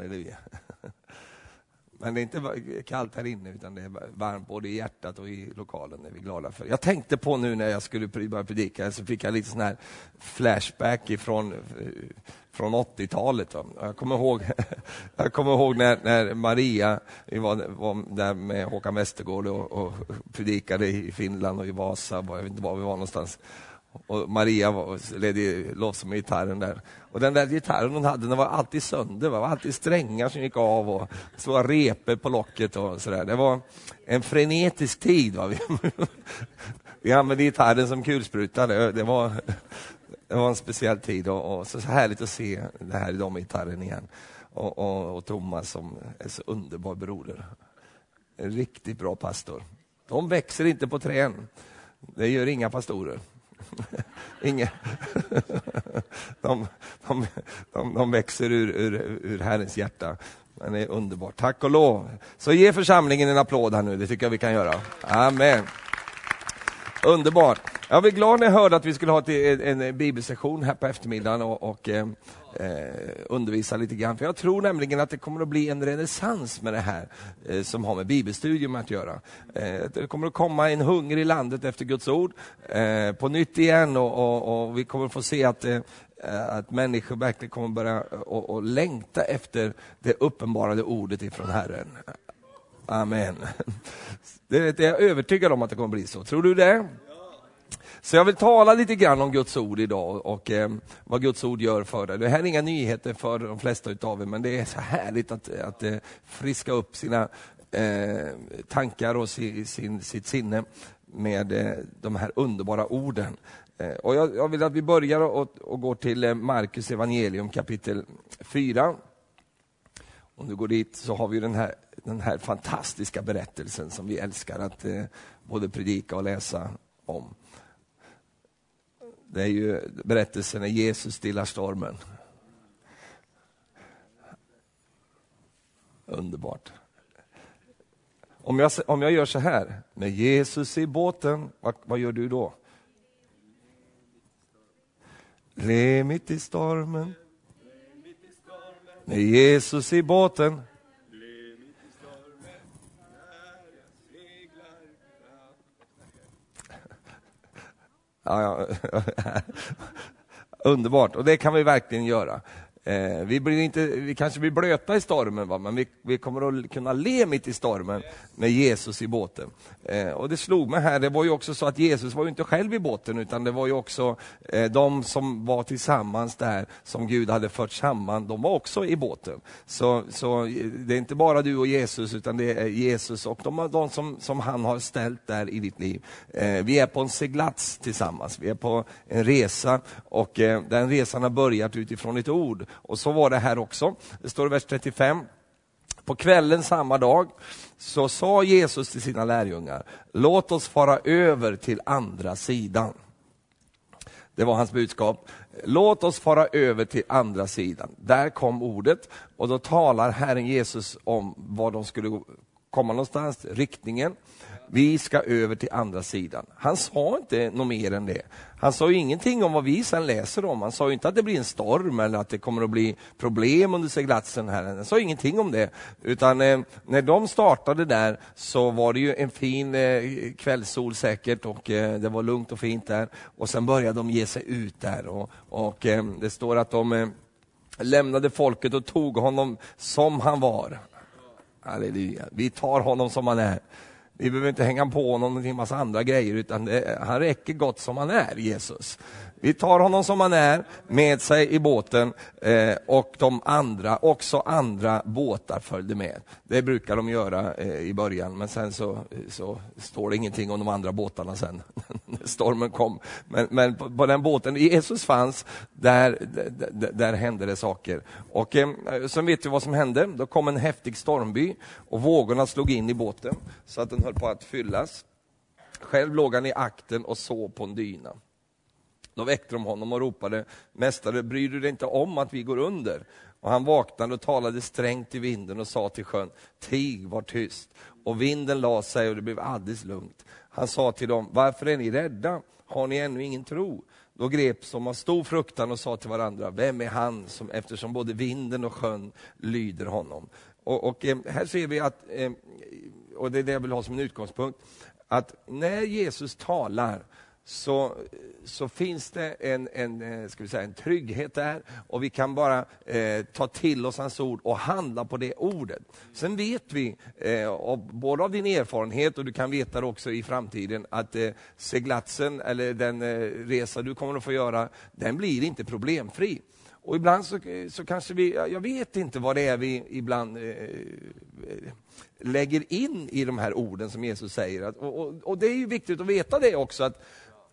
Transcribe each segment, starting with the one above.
Halleluja. Men det är inte kallt här inne, utan det är varmt både i hjärtat och i lokalen. Är vi glada för. Jag tänkte på nu när jag skulle börja predika, så fick jag lite sån här flashback ifrån eh, från 80-talet. Jag kommer ihåg, jag kommer ihåg när, när Maria, var, var där med Håkan Westergård och, och predikade i Finland och i Vasa, jag vet inte var vi var någonstans. Och Maria var, ledde loss med gitarren där. Och den där gitarren hon hade den var alltid sönder, det var alltid strängar som gick av och stora repor på locket och sådär. Det var en frenetisk tid. Va? Vi, vi använde gitarren som kulspruta, det, det, var, det var en speciell tid och, och, så härligt att se det här i de gitarren igen. Och, och, och Thomas som är så underbar broder. En riktigt bra pastor. De växer inte på trän. Det gör inga pastorer. Inge. De, de, de, de växer ur, ur, ur Herrens hjärta. Men det är underbart. Tack och lov. Så ge församlingen en applåd här nu, det tycker jag vi kan göra. Amen. Underbart. Jag blev glad när jag hörde att vi skulle ha en, en bibelsession här på eftermiddagen och, och eh, eh, undervisa lite grann. För jag tror nämligen att det kommer att bli en renässans med det här eh, som har med bibelstudium att göra. Eh, det kommer att komma en hunger i landet efter Guds ord eh, på nytt igen och, och, och vi kommer att få se att eh, att människor verkligen kommer börja och, och längta efter det uppenbarade ordet ifrån Herren. Amen. Det är jag övertygad om att det kommer att bli så. Tror du det? Så jag vill tala lite grann om Guds ord idag och eh, vad Guds ord gör för dig. Det här är inga nyheter för de flesta utav er, men det är så härligt att, att eh, friska upp sina eh, tankar och si, sin, sitt sinne med eh, de här underbara orden. Eh, och jag, jag, vill att vi börjar och, och går till eh, Markus evangelium kapitel 4. Om du går dit så har vi den här, den här fantastiska berättelsen som vi älskar att eh, både predika och läsa om. Det är ju berättelsen när Jesus stillar stormen. Underbart. Om jag, om jag gör så här, med Jesus i båten, vad, vad gör du då? Le mitt i stormen. Med Jesus i båten. Underbart, och det kan vi verkligen göra. Eh, vi, blir inte, vi kanske blir blöta i stormen, va? men vi, vi, kommer att kunna le mitt i stormen med Jesus i båten. Eh, och Det slog mig här, det var ju också så att Jesus var ju inte själv i båten, utan det var ju också eh, de som var tillsammans där, som Gud hade fört samman, de var också i båten. Så, så det är inte bara du och Jesus, utan det är Jesus och de, de som, som han har ställt där i ditt liv. Eh, vi är på en seglats tillsammans, vi är på en resa och eh, den resan har börjat utifrån ett ord. Och så var det här också. Det står i vers 35. På kvällen samma dag så sa Jesus till sina lärjungar, låt oss fara över till andra sidan. Det var hans budskap. Låt oss fara över till andra sidan. Där kom ordet och då talar Herren Jesus om var de skulle komma någonstans, riktningen. Vi ska över till andra sidan. Han sa inte något mer än det. Han sa ju ingenting om vad vi sen läser om. Han sa ju inte att det blir en storm eller att det kommer att bli problem under seglatsen. Här. Han sa ingenting om det. Utan eh, när de startade där så var det ju en fin eh, kvällssol säkert och eh, det var lugnt och fint där. Och sen började de ge sig ut där och, och eh, det står att de eh, lämnade folket och tog honom som han var. Halleluja. Vi tar honom som han är. Vi behöver inte hänga på honom en massa andra grejer, utan det, han räcker gott som han är, Jesus. Vi tar honom som han är med sig i båten eh, och de andra, också andra båtar följde med. Det brukar de göra eh, i början, men sen så, så står det ingenting om de andra båtarna sen när stormen kom. Men, men på, på, den båten Jesus fanns, där, där, där hände det saker. Och eh, sen vet vi vad som hände. Då kom en häftig stormby och vågorna slog in i båten så att den höll på att fyllas. Själv låg han i akten och sov på en dyna. Då väckte de honom och ropade, Mästare, bryr du dig inte om att vi går under? Och han vaknade och talade strängt till vinden och sa till sjön, tig, var tyst. Och vinden la sig och det blev alldeles lugnt. Han sa till dem, varför är ni rädda? Har ni ännu ingen tro? då greps de av stor fruktan och sa till varandra, vem är han som, eftersom både vinden och sjön lyder honom? Och, och eh, här ser vi att, eh, och det är det jag vill ha som en utgångspunkt, att när Jesus talar så, så finns det en, en, eh, ska vi säga, en trygghet där och vi kan bara eh, ta till oss hans ord och handla på det ordet. Sen vet vi, eh, både av din erfarenhet och du kan veta det också i framtiden, att eh, seglatsen eller den eh, resa du kommer att få göra, den blir inte problemfri. Och ibland så, så kanske vi, jag vet inte vad det är vi ibland eh, lägger in i de här orden som Jesus säger. Och, och, och, det är ju viktigt att veta det också, att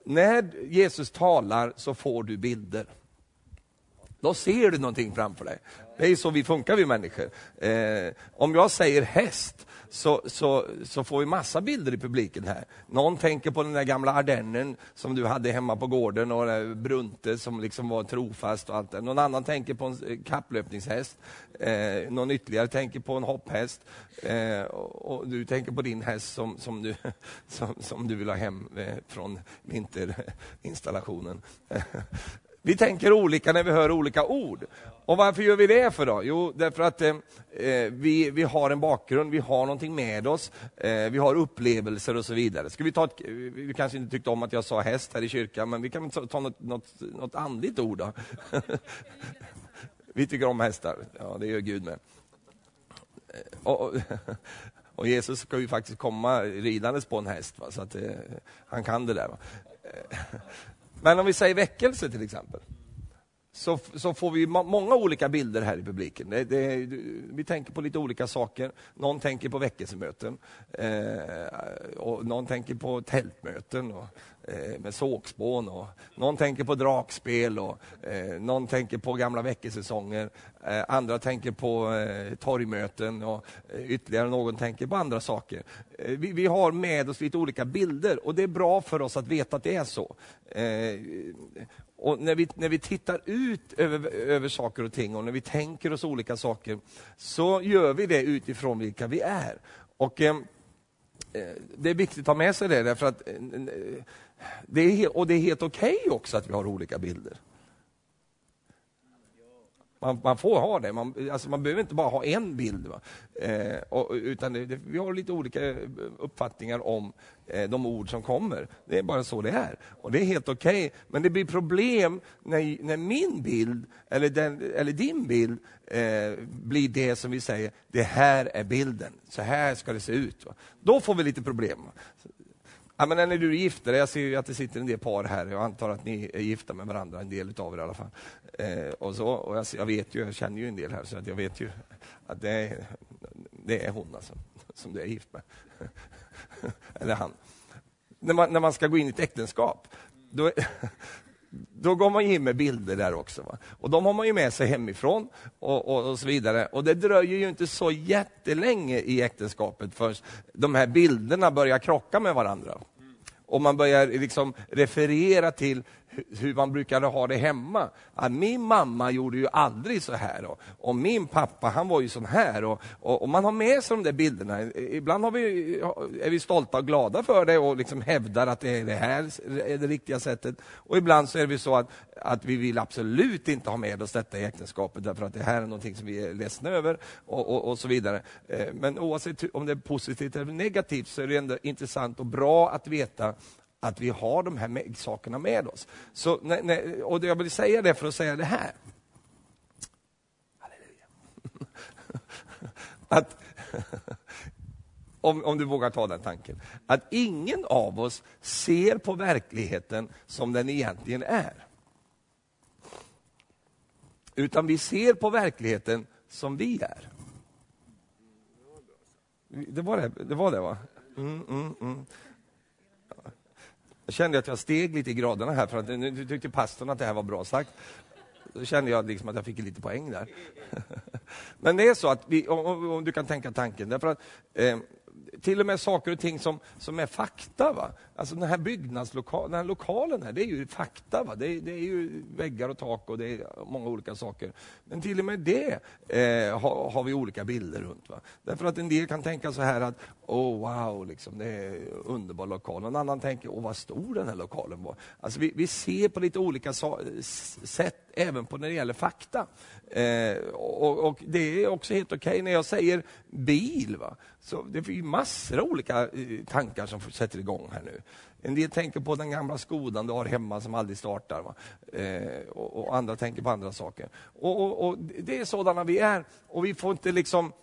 när Jesus talar så får du bilder. Då ser du någonting framför dig. Det är så vi funkar vi människor. Eh, om jag säger häst, så, så, så får vi massa bilder i publiken här. Någon tänker på den där gamla ardennen som du hade hemma på gården och Brunte som liksom var trofast och allt det. Någon annan tänker på en kapplöpningshäst. Eh, någon ytterligare tänker på en hopphäst. Eh, och, och, du tänker på din häst som, som, du, som, som du vill ha hem eh, från vinterinstallationen. Vi tänker olika när vi hör olika ord. Och varför gör vi det för då? Jo, därför att eh, eh, vi, vi har en bakgrund, vi har någonting med oss, eh, vi har upplevelser och så vidare. Ska vi, ta ett, eh, vi kanske inte tyckte om att jag sa häst här i kyrkan, men vi kan ta, ta något, något, något andligt ord då. vi tycker om hästar, ja det gör Gud med. Eh, och, och Jesus ska ju faktiskt komma ridandes på en häst, va? så att eh, han kan det där. Va? Men om vi säger väckelse till exempel, så, så får vi många olika bilder här i publiken. Det, det, vi tänker på lite olika saker. Någon tänker på väckelsemöten, eh, och någon tänker på tältmöten och, eh, med sågspån. Och, någon tänker på dragspel, och, eh, någon tänker på gamla väckelsesånger. Eh, andra tänker på eh, torgmöten och eh, ytterligare någon tänker på andra saker. Eh, vi, vi, har med oss lite olika bilder och det är bra för oss att veta att det är så. Eh, och när vi, när vi tittar ut över, över saker och ting och när vi tänker oss olika saker, så gör vi det utifrån vilka vi är. Och eh, eh Det är viktigt att ha med sig det, därför att eh, det är, och det är helt okej okay också att vi har olika bilder. Man, man, får ha det, man, alltså man behöver inte bara ha en bild. Eh, och, utan det, det, vi har lite olika eh, uppfattningar om eh, de ord som kommer. Det är bara så det är. Och det är helt okej. Okay. Men det blir problem när, när min bild, eller, den, eller din bild, eh, blir det som vi säger, det här är bilden, så här ska det se ut. Va? Då får vi lite problem. Ja, men när du är gifta, jag ser ju att det sitter en del par här, jag antar att ni är gifta med varandra, en del av er i alla fall. Eh, och så, och jag, jag, vet ju, jag känner ju en del här, så att jag vet ju att det är, det är hon alltså, som du är gift med. Eller han. När man, när man ska gå in i ett äktenskap, då, då går man in med bilder där också. Va? Och de har man ju med sig hemifrån och, och, och, så vidare. Och det dröjer ju inte så jättelänge i äktenskapet förrän de här bilderna börjar krocka med varandra. Och man börjar liksom referera till hur man brukade ha det hemma. Att min mamma gjorde ju aldrig så här och, och min pappa han var ju sån här. Och, och, och, man har med sig de där bilderna. Ibland har vi, är vi stolta och glada för det och liksom hävdar att det, är det här är det riktiga sättet. Och ibland så är vi så att, att vi vill absolut inte ha med oss detta i äktenskapet därför att det här är någonting som vi är ledsna över och, och, och så vidare. Eh, men oavsett om det är positivt eller negativt så är det ändå intressant och bra att veta att vi har de här sakerna med oss. Så, när, när, och jag vill säga det för att säga det här. Halleluja. Att, om, om du vågar ta den tanken. Att ingen av oss ser på verkligheten som den egentligen är. Utan vi ser på verkligheten som vi är. Det var det, det, var det va? Mm, mm, mm. Jag kände att jag steg lite i graderna här, för att nu tyckte pastorn att det här var bra sagt. Då kände jag liksom att jag fick lite poäng där. Men det är så att, vi, om, om du kan tänka tanken, därför att eh, till och med saker och ting som, som är fakta, va? Alltså den här byggnadslokalen, den här lokalen här, det är ju fakta. Va? Det, är, det är ju väggar och tak och det är många olika saker. Men till och med det eh, har, har, vi olika bilder runt. Va? Därför att en del kan tänka så här att, oh wow, liksom, det är en underbar lokal. En annan tänker, åh vad stor den här lokalen var. Alltså vi, vi ser på lite olika sätt även på när det gäller fakta. Eh, och, och, Det är också helt okej okay. när jag säger bil. Va? Så det är massor av olika eh, tankar som sätter igång här nu. En del tänker på den gamla Skodan du har hemma som aldrig startar. Eh, och, och, andra tänker på andra saker. Och, och, Det är sådana vi är. Och vi får inte liksom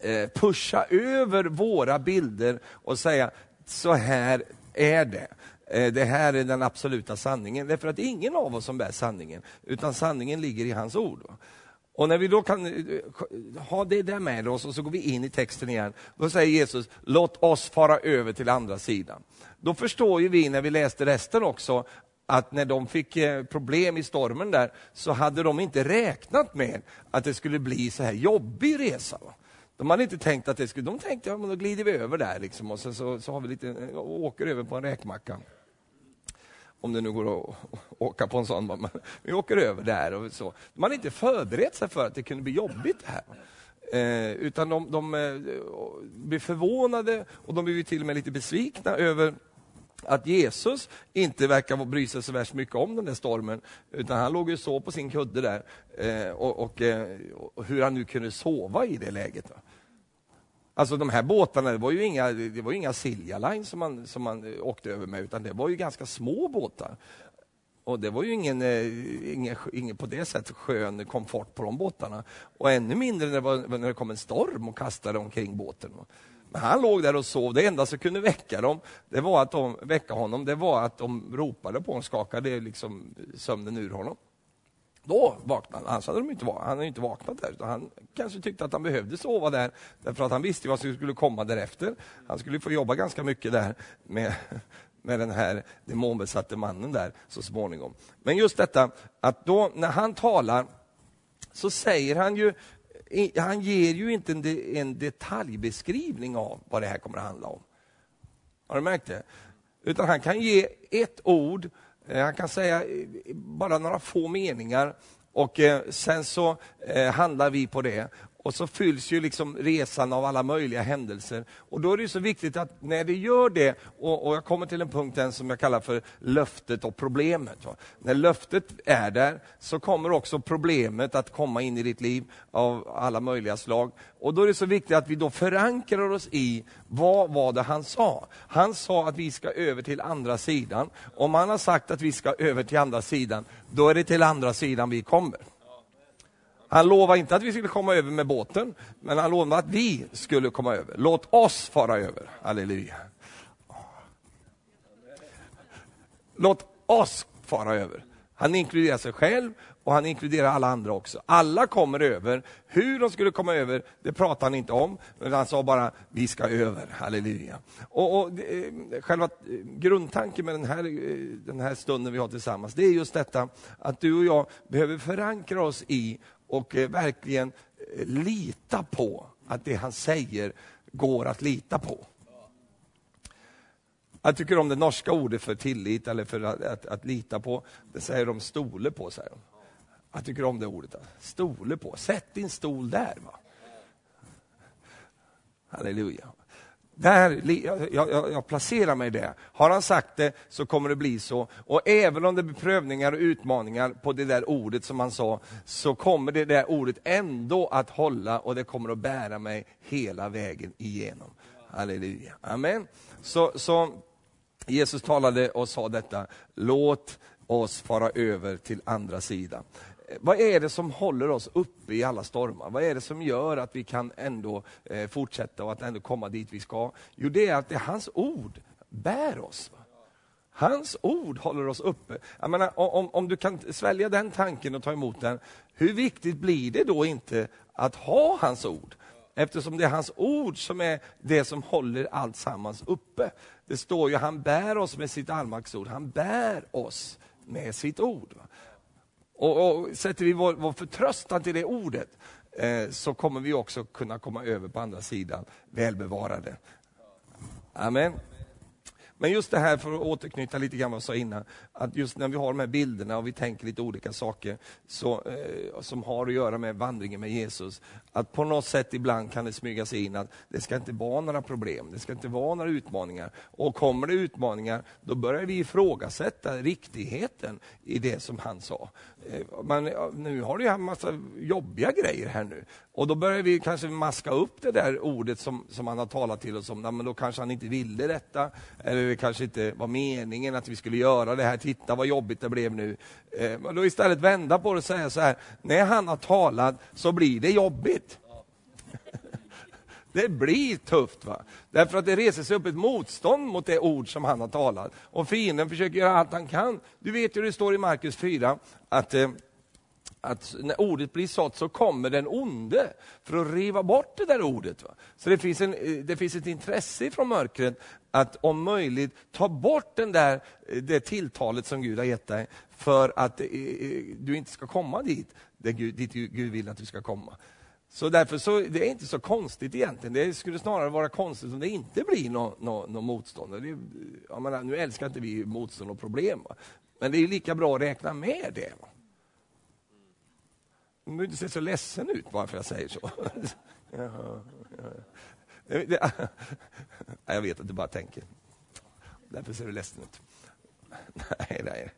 eh, pusha över våra bilder och säga så här är det. Eh, det här är den absoluta sanningen. Därför att det är ingen av oss som bär sanningen, utan sanningen ligger i hans ord. Och när vi då kan eh, ha det där med oss och så går vi in i texten igen, då säger Jesus, låt oss fara över till andra sidan. Då förstår ju vi när vi läste resten också, att när de fick eh, problem i stormen där, så hade de inte räknat med att det skulle bli så här jobbig resa. De hade inte tänkt att det skulle, de tänkte, ja men då glider vi över där liksom, och så, så, så har vi lite, eh, åker över på en räkmacka om det nu går att åka på en sån. Men vi åker över där och så. Man har inte förberett sig för att det kunde bli jobbigt här. Eh, utan de, de eh, blir förvånade och de blir till och med lite besvikna över att Jesus inte verkar bry sig så värst mycket om den där stormen, utan han låg ju så på sin kudde där, eh, och, och, eh, och, hur han nu kunde sova i det läget. Va? Alltså de här båtarna, det var ju inga, det var inga Silja Line som man, som man eh, åkte över med, utan det var ju ganska små båtar. Och det var ju ingen, eh, ingen, ingen på det sättet skön komfort på de båtarna. Och ännu mindre när det, var, när det kom en storm och kastade omkring båten. Men han låg där och sov. Det enda som kunde väcka dem, det var att de, väcka honom, det var att de ropade på honom, skakade liksom sömnen ur honom. Då vaknade han. Annars hade de inte, han hade inte vaknat där. Han kanske tyckte att han behövde sova där, därför att han visste vad som skulle komma därefter. Han skulle få jobba ganska mycket där med, med den här demonbesatte mannen där så småningom. Men just detta att då när han talar så säger han ju, han ger ju inte en, en detaljbeskrivning av vad det här kommer att handla om. Har du märkt det? Utan han kan ge ett ord Eh, han kan säga eh, bara några få meningar och eh, sen så handlar vi på det. Och så fylls ju liksom resan av alla möjliga händelser. Och då är det så viktigt att när det gör det, och, och jag kommer till en punkt den som jag kallar för löftet och problemet. Va? När löftet är där så kommer också problemet att komma in i ditt liv av alla möjliga slag. Och då är det så viktigt att vi då förankrar oss i vad var det han sa? Han sa att vi ska över till andra sidan. Om han har sagt att vi ska över till andra sidan, då är det till andra sidan vi kommer. Han lovade inte att vi skulle komma över med båten, men han lovade att vi skulle komma över. Låt oss fara över. Halleluja. Låt oss fara över. Han inkluderar sig själv och han inkluderar alla andra också. Alla kommer över. Hur de skulle komma över, det pratade han inte om, men han sa bara, vi ska över, halleluja. Och, och eh, Själva eh, grundtanken med den här, eh, den här stunden vi har tillsammans, det är just detta att du och jag behöver förankra oss i och eh, verkligen eh, lita på att det han säger går att lita på. Jag tycker om det norska ordet för tillit eller för att, att, att lita på. Det säger de stole på. Säger de. Jag tycker om det ordet. Stole på. Sätt din stol där. Va? Halleluja. Där, jag, jag, jag, placerar mig där. Har han sagt det så kommer det bli så. Och även om det blir prövningar och utmaningar på det där ordet som han sa, så kommer det där ordet ändå att hålla och det kommer att bära mig hela vägen igenom. Halleluja. Amen. Så, så Jesus talade och sa detta, låt oss fara över till andra sidan vad är det som håller oss uppe i alla stormar? Vad är det som gör att vi kan ändå eh, fortsätta och att ändå komma dit vi ska? Jo, det är att det är hans ord bär oss. Hans ord håller oss uppe. Jag menar, om, om du kan svälja den tanken och ta emot den, hur viktigt blir det då inte att ha hans ord? Eftersom det är hans ord som är det som håller allt sammans uppe. Det står ju, han bär oss med sitt allmaktsord, han bär oss med sitt ord. Och, och Sätter vi vår, vår förtröstan till det ordet, eh, så kommer vi också kunna komma över på andra sidan välbevarade. Amen. Men just det här, för att återknyta lite grann vad jag sa innan, att just när vi har de här bilderna och vi tänker lite olika saker så, eh, som har att göra med vandringen med Jesus, att på något sätt ibland kan det smyga sig in att det ska inte vara några problem, det ska inte vara några utmaningar. Och kommer det utmaningar, då börjar vi ifrågasätta riktigheten i det som han sa. Eh, men nu har du ju en massa jobbiga grejer här nu. Och då börjar vi kanske maska upp det där ordet som, som han har talat till oss om. men då kanske han inte ville detta, eller det kanske inte var meningen att vi skulle göra det här. Titta vad jobbigt det blev nu. Eh, då istället vända på det och säga så här, när han har talat så blir det jobbigt. Det blir tufft, va? därför att det reser sig upp ett motstånd mot det ord som han har talat. Och fienden försöker göra allt han kan. Du vet ju det står i Markus 4 att eh, att när ordet blir sått så kommer den onde för att riva bort det där ordet. Va? Så det finns, en, eh, det finns ett intresse från mörkret att om möjligt ta bort den där, eh, det tilltalet som Gud har gett dig för att eh, du inte ska komma dit, där Gud, dit Gud vill att du ska komma. Så därför så, det är inte så konstigt egentligen. Det skulle snarare vara konstigt om det inte blir något no, no motstånd. Det, jag menar, nu älskar inte vi motstånd och problem, va? men det är lika bra att räkna med det. Va? Du behöver inte se så ledsen ut bara för att jag säger så. ja, ja. jag vet att du bara tänker. Därför ser du ledsen ut. nej, nej.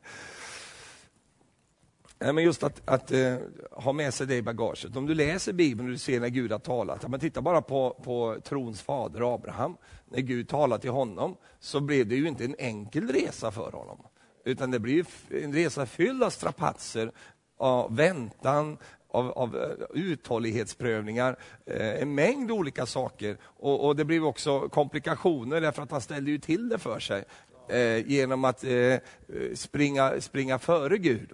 Nej, men just att, att eh, ha med sig det i bagaget. Om du läser Bibeln och du ser när Gud har talat, men titta bara på, på trons fader Abraham. När Gud talade till honom så blev det ju inte en enkel resa för honom. Utan det blir en resa fylld av strapatser, av väntan, av, av eh, uthållighetsprövningar, eh, en mängd olika saker. Och, och, det blev också komplikationer därför att han ställde ju till det för sig eh, genom att eh, springa, springa före Gud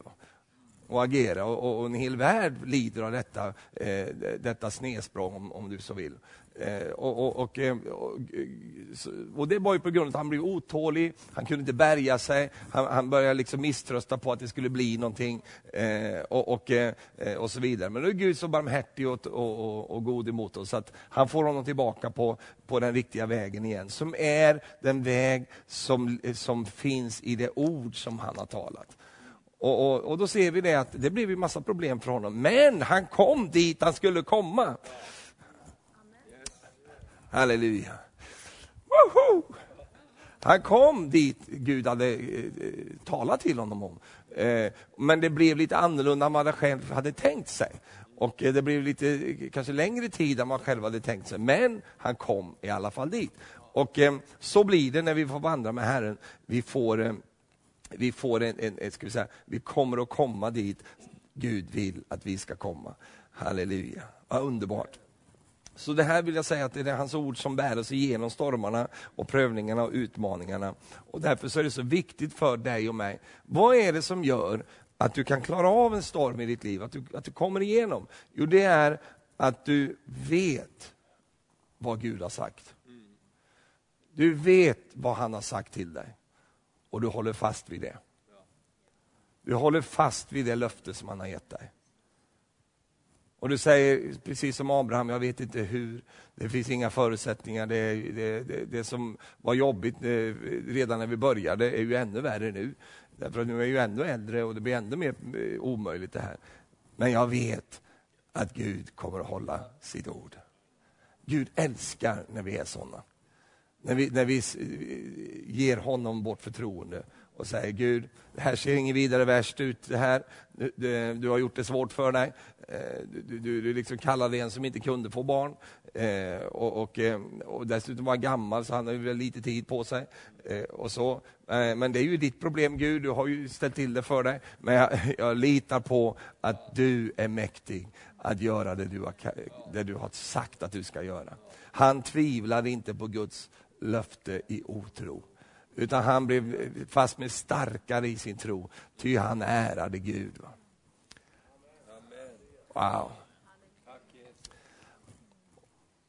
och agera och, och, en hel värld lider av detta, eh, detta snedsprång om, om du så vill. Eh, och, och, och, eh, och, det var ju på grund av att han blev otålig, han kunde inte bärga sig, han, han började liksom misströsta på att det skulle bli någonting eh, och, och, eh, och så vidare. Men nu är Gud så barmhärtig och, och, och, god emot oss, så att han får honom tillbaka på, på den riktiga vägen igen, som är den väg som, som finns i det ord som han har talat. Och, och, och, då ser vi det att det blev ju massa problem för honom. Men han kom dit han skulle komma. Halleluja. Woho! Han kom dit Gud hade eh, eh talat till honom om. Eh, men det blev lite annorlunda än vad han själv hade tänkt sig. Och eh, det blev lite, eh, kanske längre tid än man själv hade tänkt sig. Men han kom i alla fall dit. Och eh, så blir det när vi får vandra med Herren. Vi får vi, får en, en, en, ska vi, säga, vi kommer att komma dit Gud vill att vi ska komma. Halleluja, vad underbart. Så det här vill jag säga att det är hans ord som bär oss igenom stormarna och prövningarna och utmaningarna. Och därför så är det så viktigt för dig och mig. Vad är det som gör att du kan klara av en storm i ditt liv, att du, att du kommer igenom? Jo, det är att du vet vad Gud har sagt. Du vet vad han har sagt till dig och du håller fast vid det. Du håller fast vid det löfte som han har gett dig. Och du säger, precis som Abraham, jag vet inte hur, det finns inga förutsättningar, det, det, det, det som var jobbigt eh, redan när vi började är ju ännu värre nu. Därför att nu är jag ju ännu äldre och det blir ännu mer eh, omöjligt det här. Men jag vet att Gud kommer att hålla sitt ord. Gud älskar när vi är sådana. När vi, när vi ger honom vårt förtroende och säger Gud, det här ser inget vidare värst ut, det här, du, du, du har gjort det svårt för dig. Eh, du, du, du liksom kallade en som inte kunde få barn eh, och, och, eh, och dessutom var gammal så han har lite tid på sig. och så. Men det är ju ditt problem Gud, du har ju ställt till det för dig. Men jag, jag litar på att du är mäktig att göra det du, har, det du har sagt att du ska göra. Han tvivlade inte på Guds löfte i otro. Utan han blev fast med starkare i sin tro, ty han ärade Gud. Wow.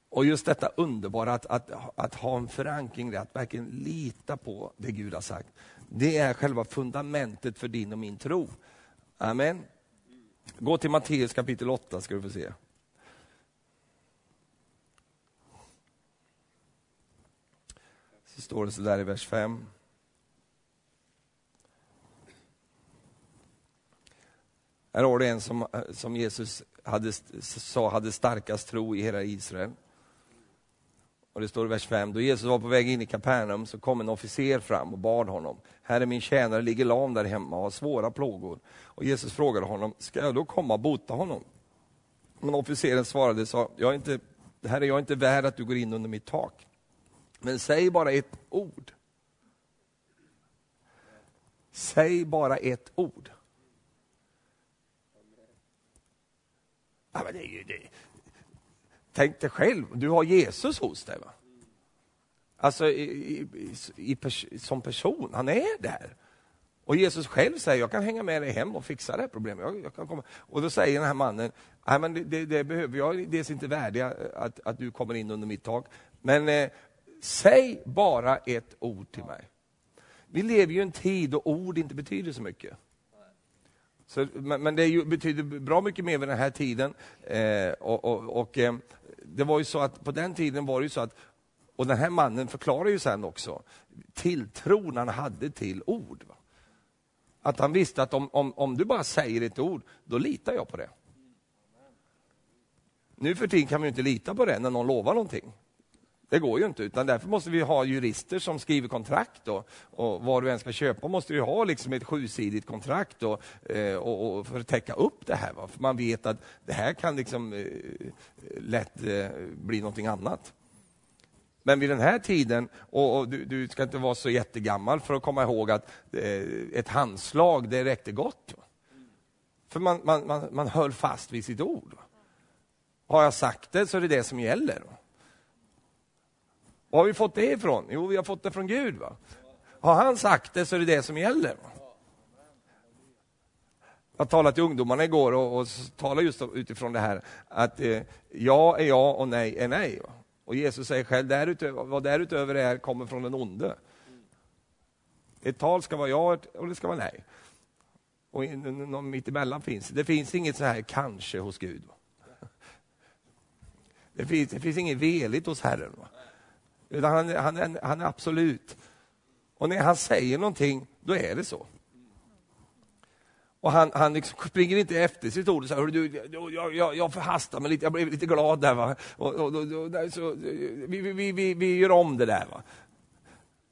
Och just detta underbara att, att, att ha en förankring, att verkligen lita på det Gud har sagt. Det är själva fundamentet för din och min tro. Amen. Gå till Matteus kapitel 8 ska du få se. Så står det så där i vers 5. Här har du en som, som Jesus hade, sa hade starkast tro i hela Israel. Och det står i vers 5, då Jesus var på väg in i Kapernaum så kom en officer fram och bad honom. Herre, min tjänare ligger lam där hemma och har svåra plågor. Och Jesus frågade honom, ska jag då komma och bota honom? Men officeren svarade, sa, jag är inte, Herre, jag är inte värd att du går in under mitt tak. Men säg bara ett ord. Säg bara ett ord. Ja, men det är ju det. Tänk dig själv, du har Jesus hos dig. Va? Alltså i, i, i pers som person, han är där. Och Jesus själv säger, jag kan hänga med dig hem och fixa det här problemet. Jag, jag kan komma. Och då säger den här mannen, nej men det, det, det behöver jag, det är inte värdiga att, att du kommer in under mitt tak. Men eh, säg bara ett ord till mig. Vi lever ju i en tid då ord inte betyder så mycket. Så, men, men det ju, betyder bra mycket mer vid den här tiden. Eh, och, och, och eh, det var ju så att på den tiden var det ju så att, och den här mannen förklarar ju sen också, tilltron han hade till ord. Va? Att han visste att om, om, om du bara säger ett ord, då litar jag på det. Nu för tiden kan vi inte lita på det när någon lovar någonting. Det går ju inte, utan därför måste vi ha jurister som skriver kontrakt. Då. och vad du än ska köpa måste du ha liksom ett sjusidigt kontrakt då, eh, och, och, för att täcka upp det här. Va? För man vet att det här kan liksom eh, lätt eh, bli någonting annat. Men vid den här tiden, och, och du, du, ska inte vara så jättegammal för att komma ihåg att eh, ett handslag, det räckte gott. Va? För man, man, man, man höll fast vid sitt ord. Va? Har jag sagt det så är det det som gäller. Var har vi fått det ifrån? Jo, vi har fått det från Gud. Va? Har han sagt det så är det det som gäller. Va? Jag talade till ungdomarna igår och, och talade just utifrån det här att eh, ja är ja och nej är nej. Va? Och Jesus säger själv, därutöver, vad därutöver är kommer från den onde. Ett tal ska vara ja och det ska vara nej. Och någon mittemellan finns det. finns inget så här kanske hos Gud. Va? Det finns, det finns inget veligt hos Herren. Va? Utan han, han, är, han är absolut. Och när han säger någonting, då är det så. Och han, han liksom springer inte efter sitt ord och säger, du, jag, jag, jag förhastar mig lite, jag blev lite glad där. Va? Och, och, och, så, vi, vi, vi, vi gör om det där. Va?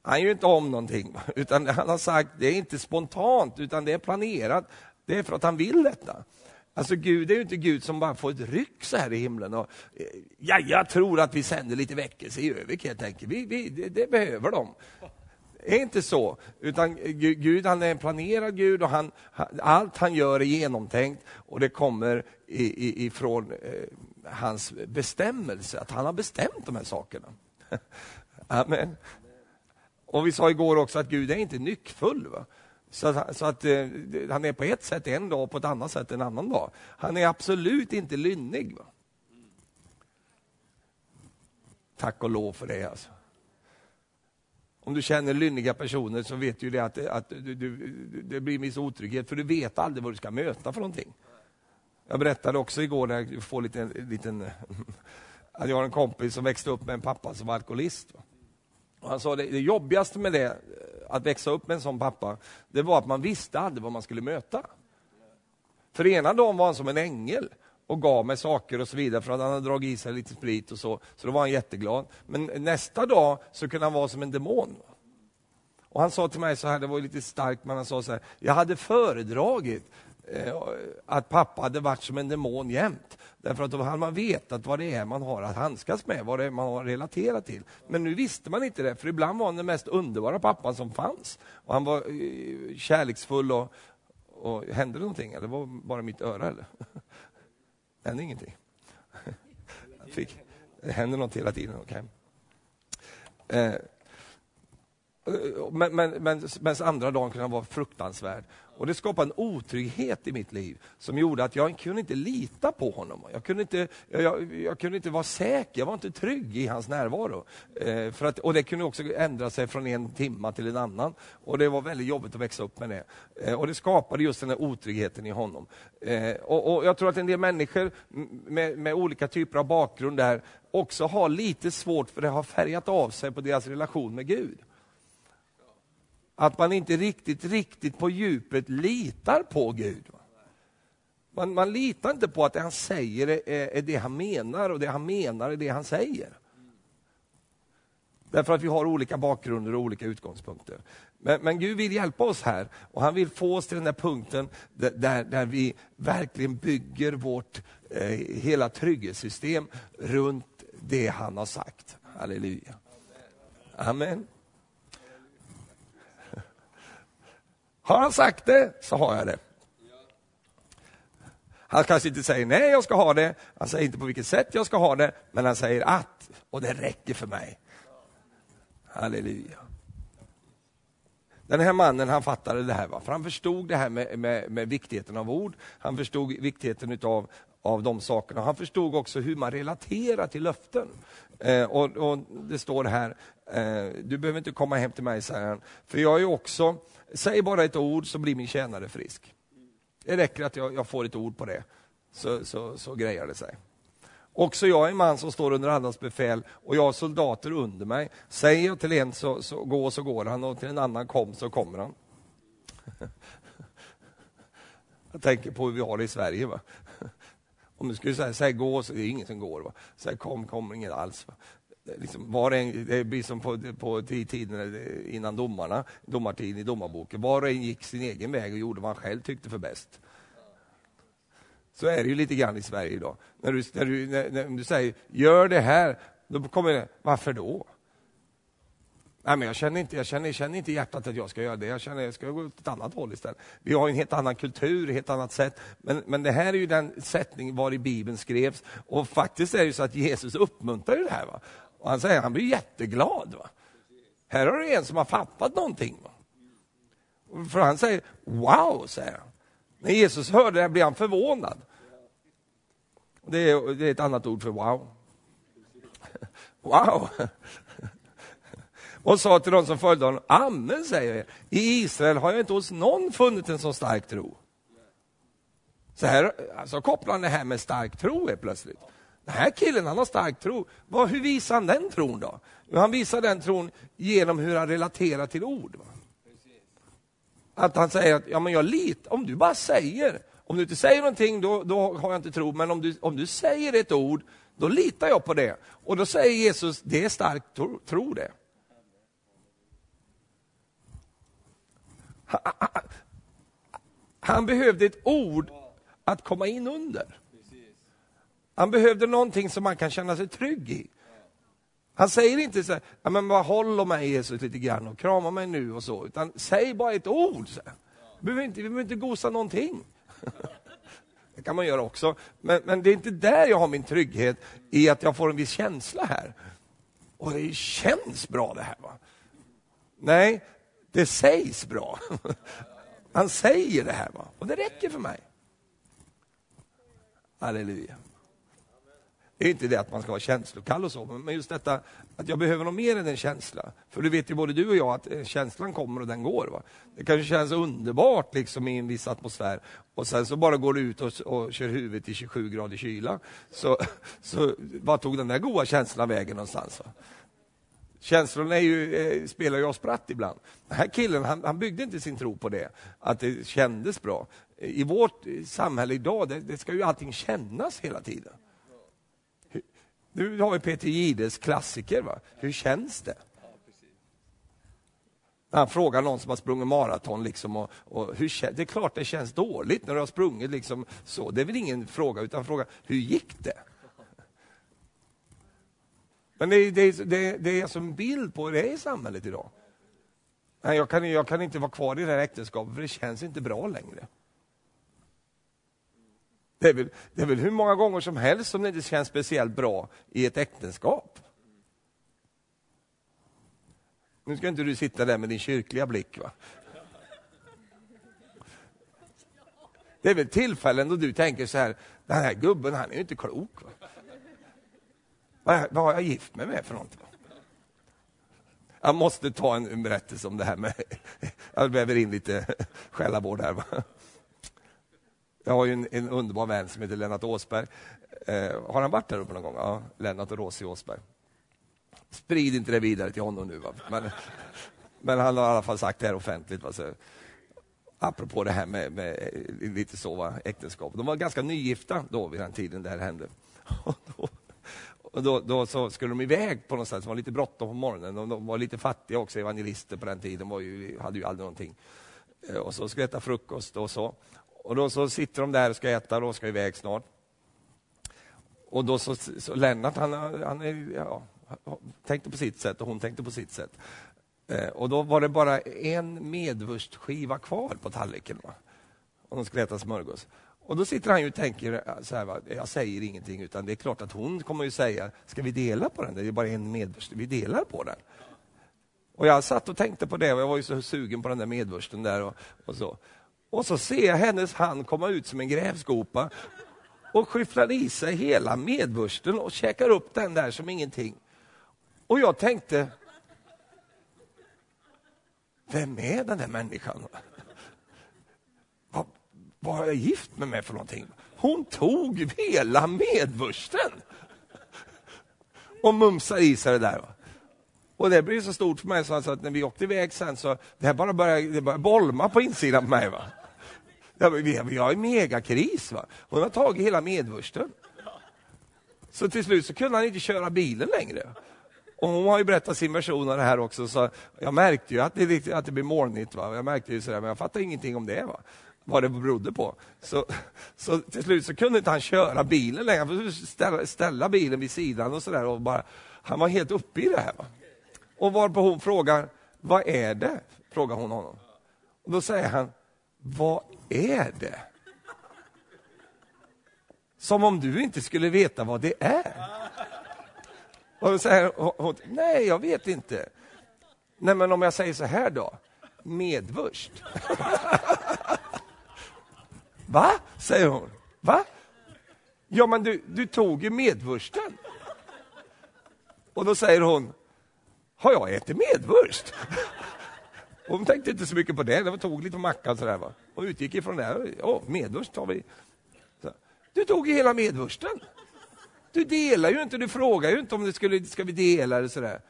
Han gör inte om någonting, va? utan han har sagt, det är inte spontant, utan det är planerat. Det är för att han vill detta. Alltså Gud är ju inte Gud som bara får ett ryck så här i himlen. Och, eh, ja, jag tror att vi sänder lite väckelse i Övik helt enkelt. Vi, vi, det, det, behöver de. Det är inte så, utan Gud han är en planerad Gud och han, allt han gör är genomtänkt och det kommer ifrån eh, hans bestämmelse, att han har bestämt de här sakerna. Amen. Och vi sa igår också att Gud är inte nyckfull. Va? Så att, så att eh, han är på ett sätt en dag och på ett annat sätt en annan dag. Han är absolut inte lynnig. Va? Tack och lov för det. Alltså. Om du känner lynniga personer så vet du det att, att du, du, det blir en viss otrygghet, för du vet aldrig vad du ska möta för någonting. Jag berättade också igår, när jag får lite, liten, att jag har en kompis som växte upp med en pappa som var alkoholist. Och han sa det, det jobbigaste med det att växa upp med en sån pappa, det var att man visste aldrig vad man skulle möta. För ena dagen var han som en ängel och gav mig saker och så vidare för att han hade dragit i sig lite sprit och så, så då var han jätteglad. Men nästa dag så kunde han vara som en demon. Och han sa till mig så här, det var lite starkt, men han sa så här, jag hade föredragit Eh, att pappa hade varit som en demon jämt. Därför att då hade man vetat vad det är man har att handskas med, vad det är man har relaterat till. Men nu visste man inte det, för ibland var han den mest underbara pappan som fanns. Och han var eh, kärleksfull och, och hände det någonting? Eller var det bara mitt öra? Eller? Det hände ingenting. Fick, det händer något hela tiden. Okay. Eh, men, men, men, men andra dagen kunde han vara fruktansvärd. Och det skapade en otrygghet i mitt liv som gjorde att jag kunde inte lita på honom. Jag kunde inte, jag, jag kunde inte vara säker, jag var inte trygg i hans närvaro. Eh, för att, och det kunde också ändra sig från en timma till en annan. Och det var väldigt jobbigt att växa upp med det. Eh, och det skapade just den här otryggheten i honom. Eh, och, och, Jag tror att en del människor med, med olika typer av bakgrund där också har lite svårt för det har färgat av sig på deras relation med Gud. Att man inte riktigt, riktigt på djupet litar på Gud. Man, man litar inte på att det han säger är, är det han menar och det han menar är det han säger. Därför att vi har olika bakgrunder och olika utgångspunkter. Men, men, Gud vill hjälpa oss här och han vill få oss till den där punkten där, där vi verkligen bygger vårt eh, hela trygghetssystem runt det han har sagt. Halleluja. Amen. Har han sagt det, så har jag det. Han kanske inte säger nej, jag ska ha det. Han säger inte på vilket sätt jag ska ha det, men han säger att, och det räcker för mig. Halleluja. Den här mannen han fattade det här, va? för han förstod det här med, med, med viktigheten av ord. Han förstod viktigheten utav, av de sakerna. Han förstod också hur man relaterar till löften. Eh, och, och, Det står här, eh, du behöver inte komma hem till mig, säger han, för jag är också Säg bara ett ord så blir min tjänare frisk. Det räcker att jag, jag får ett ord på det, så, så, så grejar det sig. Också jag är en man som står under andras befäl och jag har soldater under mig. Säger jag till en så, så gå så går han och till en annan kom så kommer han. Jag tänker på hur vi har det i Sverige. Va? Om du skulle säga, säg gå så är det ingen som går. Va? Säg kom, kommer ingen alls. Va? Liksom var en, det blir som på, på tiden eh, innan domarna, domartiden i domarboken. Var och en gick sin egen väg och gjorde vad han själv tyckte för bäst. Så är det ju lite grann i Sverige idag. När du, när du, när, när du säger gör det här, då kommer det, varför då? Nej, men jag känner inte, jag känner, jag känner inte i hjärtat att jag ska göra det. Jag känner att jag ska gå åt ett annat håll istället. Vi har en helt annan kultur, ett helt annat sätt. Men, men det här är ju den sättning var i Bibeln skrevs. Och faktiskt är det ju så att Jesus uppmuntrar ju det här. Va? Och han säger han blir jätteglad. Va? Här har du en som har fattat någonting. Va? För han säger wow, säger han. När Jesus hörde det blev han förvånad. Det är, det är ett annat ord för wow. Wow! Och sa till de som följde honom, Amen säger jag i Israel har jag inte hos någon funnit en så stark tro. Så här, alltså kopplar han det här med stark tro helt plötsligt. Den här killen han har stark tro. Vad, hur visar han den tron då? Han visar den tron genom hur han relaterar till ord. Va? Att han säger att ja, men jag lit, om du bara säger, om du inte säger någonting då, då har jag inte tro, men om du, om du säger ett ord, då litar jag på det. Och då säger Jesus, det är stark tro, tro det. Han, han, han behövde ett ord att komma in under. Han behövde någonting som man kan känna sig trygg i. Han säger inte så här, men bara håll om mig Jesus lite grann och krama mig nu och så, utan säg bara ett ord. Så Vi, behöver inte, vi behöver inte gosa någonting. Det kan man göra också, men, men det är inte där jag har min trygghet, i att jag får en viss känsla här. Och det känns bra det här. Va? Nej, det sägs bra. Han säger det här, va? och det räcker för mig. Halleluja. Det är inte det att man ska vara känslokall och så, men just detta att jag behöver något mer än en känsla. För du vet ju både du och jag att eh, känslan kommer och den går. Va? Det kanske känns underbart liksom i en viss atmosfär och sen så bara går du ut och, och kör huvudet i 27 grader kyla. Så, så vad tog den där goda känslan vägen någonstans? Va? Känslorna är ju, eh, spelar ju oss spratt ibland. Den här killen han, han, byggde inte sin tro på det, att det kändes bra. I vårt eh, samhälle idag, det, det ska ju allting kännas hela tiden. Nu har vi Peter Gides klassiker. Va? Hur känns det? Han frågar någon som har sprungit maraton. Liksom, och, och hur, det är klart det känns dåligt när du har sprungit. Liksom, så. Det är väl ingen fråga, utan fråga hur gick det? Men det, det, det, det är som en bild på hur det är i samhället idag. Nej, jag, kan, jag kan inte vara kvar i det här äktenskapet för det känns inte bra längre. Det är, väl, det är väl hur många gånger som helst som det inte känns speciellt bra i ett äktenskap. Nu ska inte du sitta där med din kyrkliga blick. va? Det är väl tillfällen då du tänker så här, den här gubben han är ju inte klok. Va? Vad, vad har jag gift mig med för någonting? Jag måste ta en berättelse om det här med, jag väver in lite själavård här. Va? Jag har ju en, en, underbar vän som heter Lennart Åsberg. Eh, har han varit där uppe någon gång? Ja, Lennart och Rosie Åsberg. Sprid inte det vidare till honom nu. Va? Men, men han har i alla fall sagt det här offentligt. Va? Så, apropå det här med, med eh, lite så, va? äktenskap. De var ganska nygifta då vid den tiden det här hände. Och då, och då, då, så skulle de iväg på något sätt, det var lite bråttom på morgonen. De, de, var lite fattiga också, evangelister på den tiden, de ju, hade ju aldrig någonting. Eh, och så skulle äta frukost och så. Och då så sitter de där och ska äta och ska iväg snart. Och då så, så Lennart, han, han är, ja, tänkte på sitt sätt och hon tänkte på sitt sätt. Eh, och då var det bara en medvurstskiva kvar på tallriken. Va? Och de skulle äta smörgås. Och då sitter han ju och tänker så här, va? jag säger ingenting, utan det är klart att hon kommer ju säga, ska vi dela på den? Det är bara en medvurst, vi delar på den. Och jag satt och tänkte på det och jag var ju så sugen på den där medvursten där och, och så. Och så ser jag hennes hand komma ut som en grävskopa och skyfflar i sig hela medvursten och käkar upp den där som ingenting. Och jag tänkte, vem är den där människan? Vad, vad har jag gift mig med för någonting? Hon tog hela medvursten och mumsade i sig det där. Och det blev så stort för mig så att när vi åkte iväg sen så det här bara började, det började bolma på insidan på mig. Va? Ja, vi, vi har ju megakris. Va? Hon har tagit hela medvursten. Så till slut så kunde han inte köra bilen längre. Och hon har ju berättat sin version av det här också, så jag märkte ju att det, att det blir molnigt. Va? Jag märkte ju sådär, men jag fattade ingenting om det. Va? vad det berodde på. Så, så till slut så kunde inte han köra bilen längre. Han fick ställa, ställa bilen vid sidan och sådär. Han var helt uppe i det här. Va? Och varpå hon frågar, vad är det? Frågar hon honom. Och då säger han, vad är det? Som om du inte skulle veta vad det är. Och då säger hon, nej jag vet inte. Nej men om jag säger så här då, medvurst. Va? säger hon. Va? Ja men du, du tog ju medvursten. Och då säger hon, har jag ätit medvurst? Hon tänkte inte så mycket på det, det tog lite på mackan sådär va. Och utgick ifrån det, ja medvurst tar vi. Så, du tog ju hela medvursten. Du delar ju inte, du frågar ju inte om det skulle, ska vi dela eller sådär.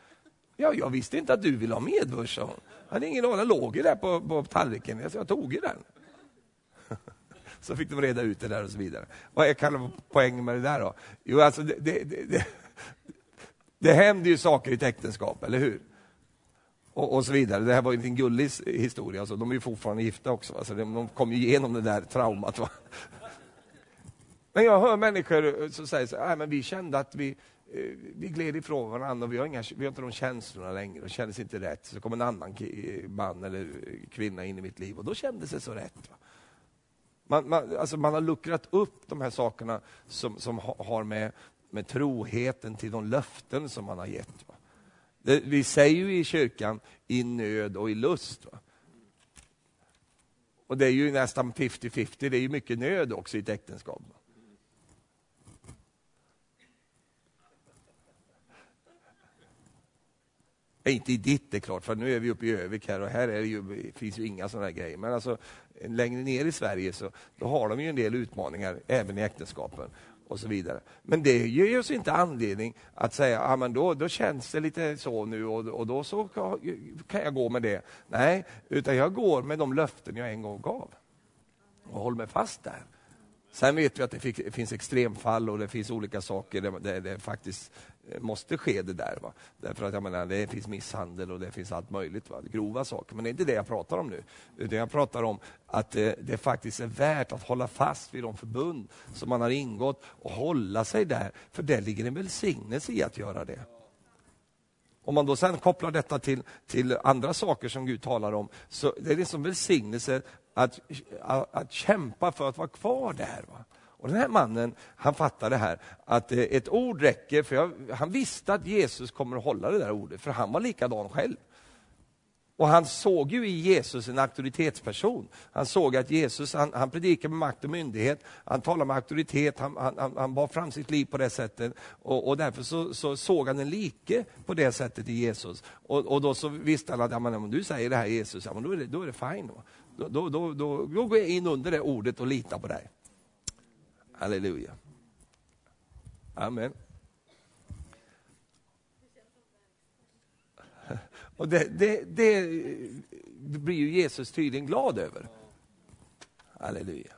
Ja, jag visste inte att du ville ha medvurst, sa hon. Jag hade ingen aning, den låg ju där på, på tallriken, jag, jag tog ju den. Så fick de reda ut det där och så vidare. Vad kan vara poängen med det där då? Jo, alltså det, det, det, det händer ju saker i ett äktenskap, eller hur? Och, och, så vidare. Det här var ju en gullig historia, alltså, de är ju fortfarande gifta också. Alltså, de, de kom ju igenom det där traumat. Va? Men jag hör människor eh, som säger så här, men vi kände att vi, eh, vi gled ifrån varandra och vi har, inga, vi har inte de känslorna längre och kändes inte rätt. Så kom en annan man eller eh, kvinna in i mitt liv och då kändes det så rätt. Va? Man, man, alltså man har luckrat upp de här sakerna som, som har med, med troheten till de löften som man har gett. Va? Det, vi säger ju i kyrkan i nöd och i lust. Va? Och det är ju nästan 50-50, det är ju mycket nöd också i ett äktenskap. Va? Inte i ditt, det är klart, för nu är vi uppe i Övik här och här är det ju, finns ju inga sådana grejer. Men alltså, längre ner i Sverige så då har de ju en del utmaningar även i äktenskapen och så vidare. Men det ger oss inte anledning att säga, att men då, då känns det lite så nu och, och då så kan jag gå med det. Nej, utan jag går med de löften jag en gång gav och håller mig fast där. Sen vet vi att det finns extremfall och det finns olika saker där det faktiskt Eh, måste ske det där. Va? Därför att jag menar, det finns misshandel och det finns allt möjligt, va? grova saker. Men det är inte det jag pratar om nu. Utan jag pratar om att det, det faktiskt är värt att hålla fast vid de förbund som man har ingått och hålla sig där. För det ligger en välsignelse i att göra det. Om man då sen kopplar detta till, till andra saker som Gud talar om, så det är det som välsignelse att, att, att kämpa för att vara kvar där. Va? Och Den här mannen han fattade här att eh, ett ord räcker, för jag, han visste att Jesus kommer att hålla det där ordet, för han var likadan själv. Och han såg ju i Jesus en auktoritetsperson. Han såg att Jesus, han, han predikade med makt och myndighet, han talade med auktoritet, han, han, han bar fram sitt liv på det sättet. Och, och därför så, så, såg han en like på det sättet i Jesus. Och, och då så visste han att, ja, men, om du säger det här Jesus, ja, men då, är det, då är det fine. Då, då, då, då, då går jag in under det ordet och litar på dig. Halleluja. Amen. Och det, det, det, blir ju Jesus tydligen glad över. Halleluja.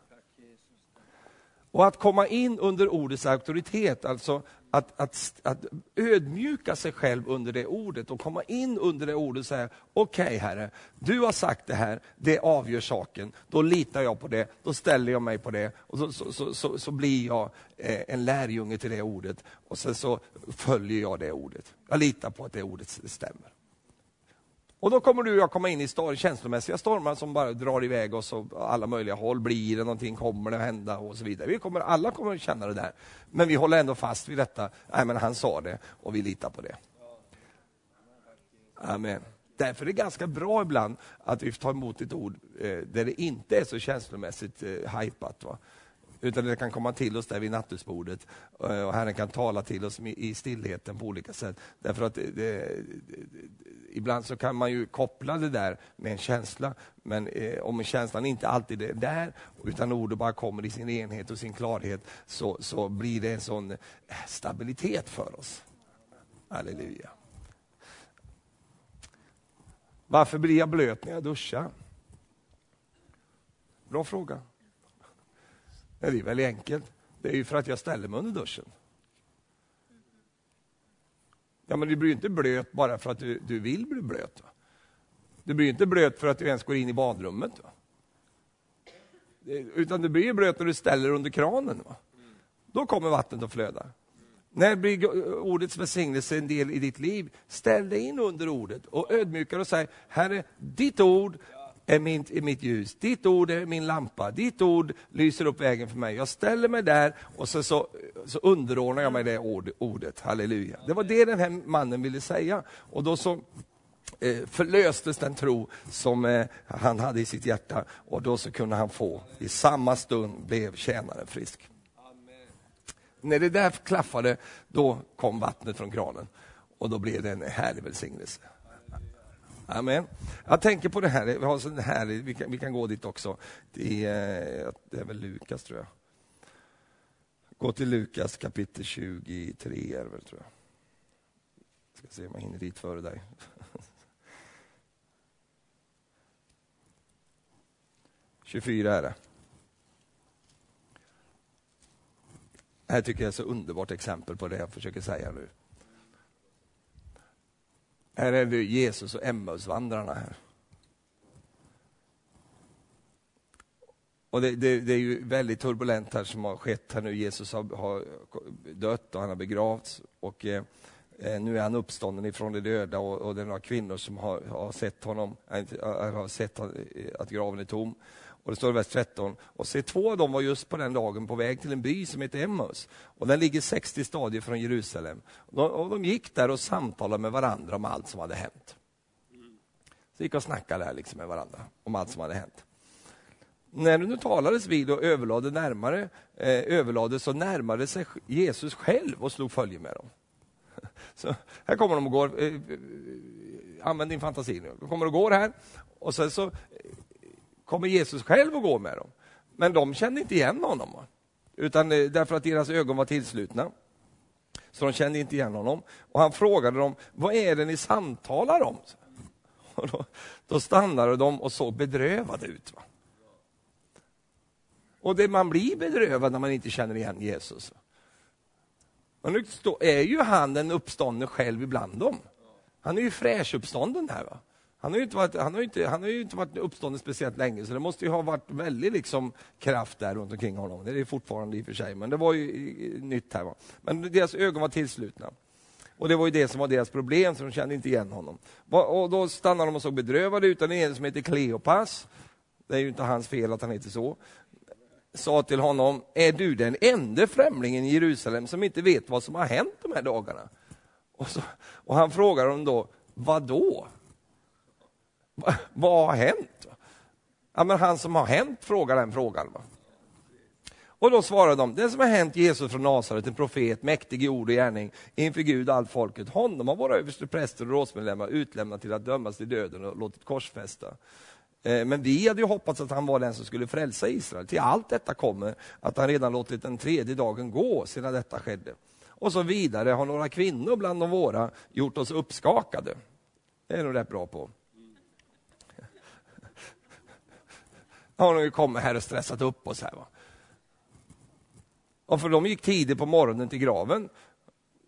Och att komma in under ordets auktoritet, alltså att, att, att ödmjuka sig själv under det ordet och komma in under det ordet och säga, okej okay, Herre, du har sagt det här, det avgör saken, då litar jag på det, då ställer jag mig på det och så, så, så, så, så blir jag eh, en lärjunge till det ordet och sen så följer jag det ordet. Jag litar på att det ordet stämmer. Och då kommer du och jag komma in i stor, känslomässiga stormar som bara drar iväg oss åt alla möjliga håll. Blir det någonting, kommer det att hända och så vidare. Vi kommer, alla kommer att känna det där. Men vi håller ändå fast vid detta. Nej, men han sa det och vi litar på det. Amen. Därför är det ganska bra ibland att vi får ta emot ett ord eh, där det inte är så känslomässigt eh, hajpat. Va? Utan det kan komma till oss där vid nattduksbordet eh, och Herren kan tala till oss i stillheten på olika sätt. Därför att det, det, ibland så kan man ju koppla det där med en känsla, men eh, om känslan inte alltid är där, utan ordet bara kommer i sin enhet och sin klarhet, så, så blir det en sån eh, stabilitet för oss. Halleluja. Varför blir jag blöt när jag duschar? Bra fråga. Det är väldigt enkelt. Det är ju för att jag ställer mig under duschen. Ja, men du blir ju inte blöt bara för att du, du vill bli blöt. Va? Du blir inte blöt för att du ens går in i badrummet. Va? Utan du blir blöt när du ställer under kranen. Va? Då kommer vattnet att flöda. När blir ordets välsignelse en del i ditt liv? Ställ dig in under ordet och ödmjuka och säg, Herre, ditt ord är, min, är mitt ljus, ditt ord är min lampa, ditt ord lyser upp vägen för mig. Jag ställer mig där och så, så, så underordnar jag mig det ord, ordet, halleluja. Det var det den här mannen ville säga. Och då så eh, förlöstes den tro som eh, han hade i sitt hjärta och då så kunde han få, i samma stund blev tjänaren frisk. Amen. När det där klaffade, då kom vattnet från kranen och då blev det en härlig välsignelse. Amen. Jag tänker på det här, vi, har sån här vi, kan, vi kan gå dit också. Det är, det är väl Lukas, tror jag. Gå till Lukas kapitel 23, är det väl, tror jag. Ska se om jag hinner dit före dig. Tjugofyra är det. Det här tycker jag är ett så underbart exempel på det jag försöker säga nu. Här är vi Jesus och Emmausvandrarna här. Och det, det, det, är ju väldigt turbulent här som har skett här nu. Jesus har, har dött och han har begravts. Och, eh, nu är han uppstånden ifrån de döda och, och det är några kvinnor som har, har sett honom, har sett att graven är tom. Och det står i vers 13. Och se, två av dem var just på den dagen på väg till en by som heter Emmaus. Och den ligger 60 stadier från Jerusalem. Och de gick där och samtalade med varandra om allt som hade hänt. Så gick och snackade där liksom med varandra om allt som hade hänt. När de nu talades vid och överlade närmare, eh, överlade så närmade sig Jesus själv och slog följe med dem. Så här kommer de och går, eh, eh, använd din fantasi nu. De kommer och går här och sen så kommer Jesus själv att gå med dem. Men de kände inte igen honom. Utan eh, därför att deras ögon var tillslutna. Så de kände inte igen honom. Och han frågade dem, vad är det ni samtalar om? Och då, då stannade de och såg bedrövade ut. Va? Och det, man blir bedrövad när man inte känner igen Jesus. Men nu är ju han den uppståndne själv ibland dem. Han är ju fräschuppstånden här. Va? Han har ju inte varit, han har inte, han har ju inte varit uppstånden speciellt länge, så det måste ju ha varit väldigt liksom kraft där runt omkring honom. Det är det fortfarande i och för sig, men det var ju nytt här. Va? Men deras ögon var tillslutna. Och det var ju det som var deras problem, så de kände inte igen honom. Och då stannade de och såg bedrövade ut. Den ene som heter Kleopas, det är ju inte hans fel att han heter så, sa till honom, är du den enda främlingen i Jerusalem som inte vet vad som har hänt de här dagarna? Och, så, och han frågar dem då, vad då? Vad har hänt? Ja, men han som har hänt frågar den frågan. Va? Och då svarade de, det som har hänt Jesus från Nasaret, en profet, mäktig i ord och gärning, inför Gud och allt folket, honom har våra överstepräster och rådsmedlemmar utlämnat till att dömas till döden och låtit korsfästa. Eh, men vi hade ju hoppats att han var den som skulle frälsa Israel. Till allt detta kommer att han redan låtit den tredje dagen gå sedan detta skedde. Och så vidare har några kvinnor bland de våra gjort oss uppskakade. Det är nog rätt bra på. Har de kommit här och stressat upp oss här. Va? Och för de gick tidigt på morgonen till graven.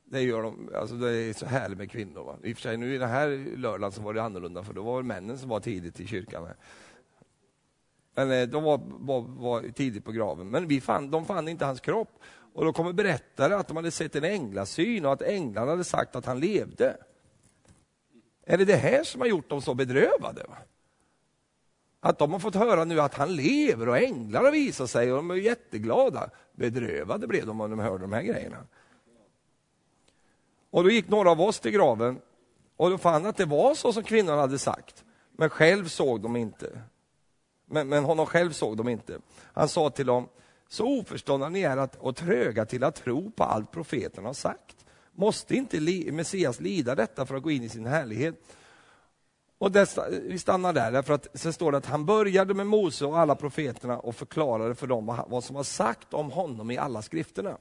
Det gör de, alltså det är så härligt med kvinnor. Va? I och för sig nu i den här lördagen så var det annorlunda för då var det männen som var tidigt i kyrkan. Men eh, de var, var, var tidigt på graven. Men vi fann, de fann inte hans kropp. Och då kommer berättare att de hade sett en änglasyn och att änglarna hade sagt att han levde. Är det det här som har gjort dem så bedrövade? Va? Att de har fått höra nu att han lever och änglar har visat sig och de är jätteglada. Bedrövade blev de när de hörde de här grejerna. Och då gick några av oss till graven och då fann att det var så som kvinnan hade sagt. Men själv såg de inte. Men, men honom själv såg de inte. Han sa till dem, så oförståndiga ni är att, och tröga till att tro på allt profeten har sagt. Måste inte Messias lida detta för att gå in i sin härlighet? Och dessa, vi stannar där, därför att sen står det att han började med Mose och alla profeterna och förklarade för dem vad, vad som var sagt om honom i alla skrifterna.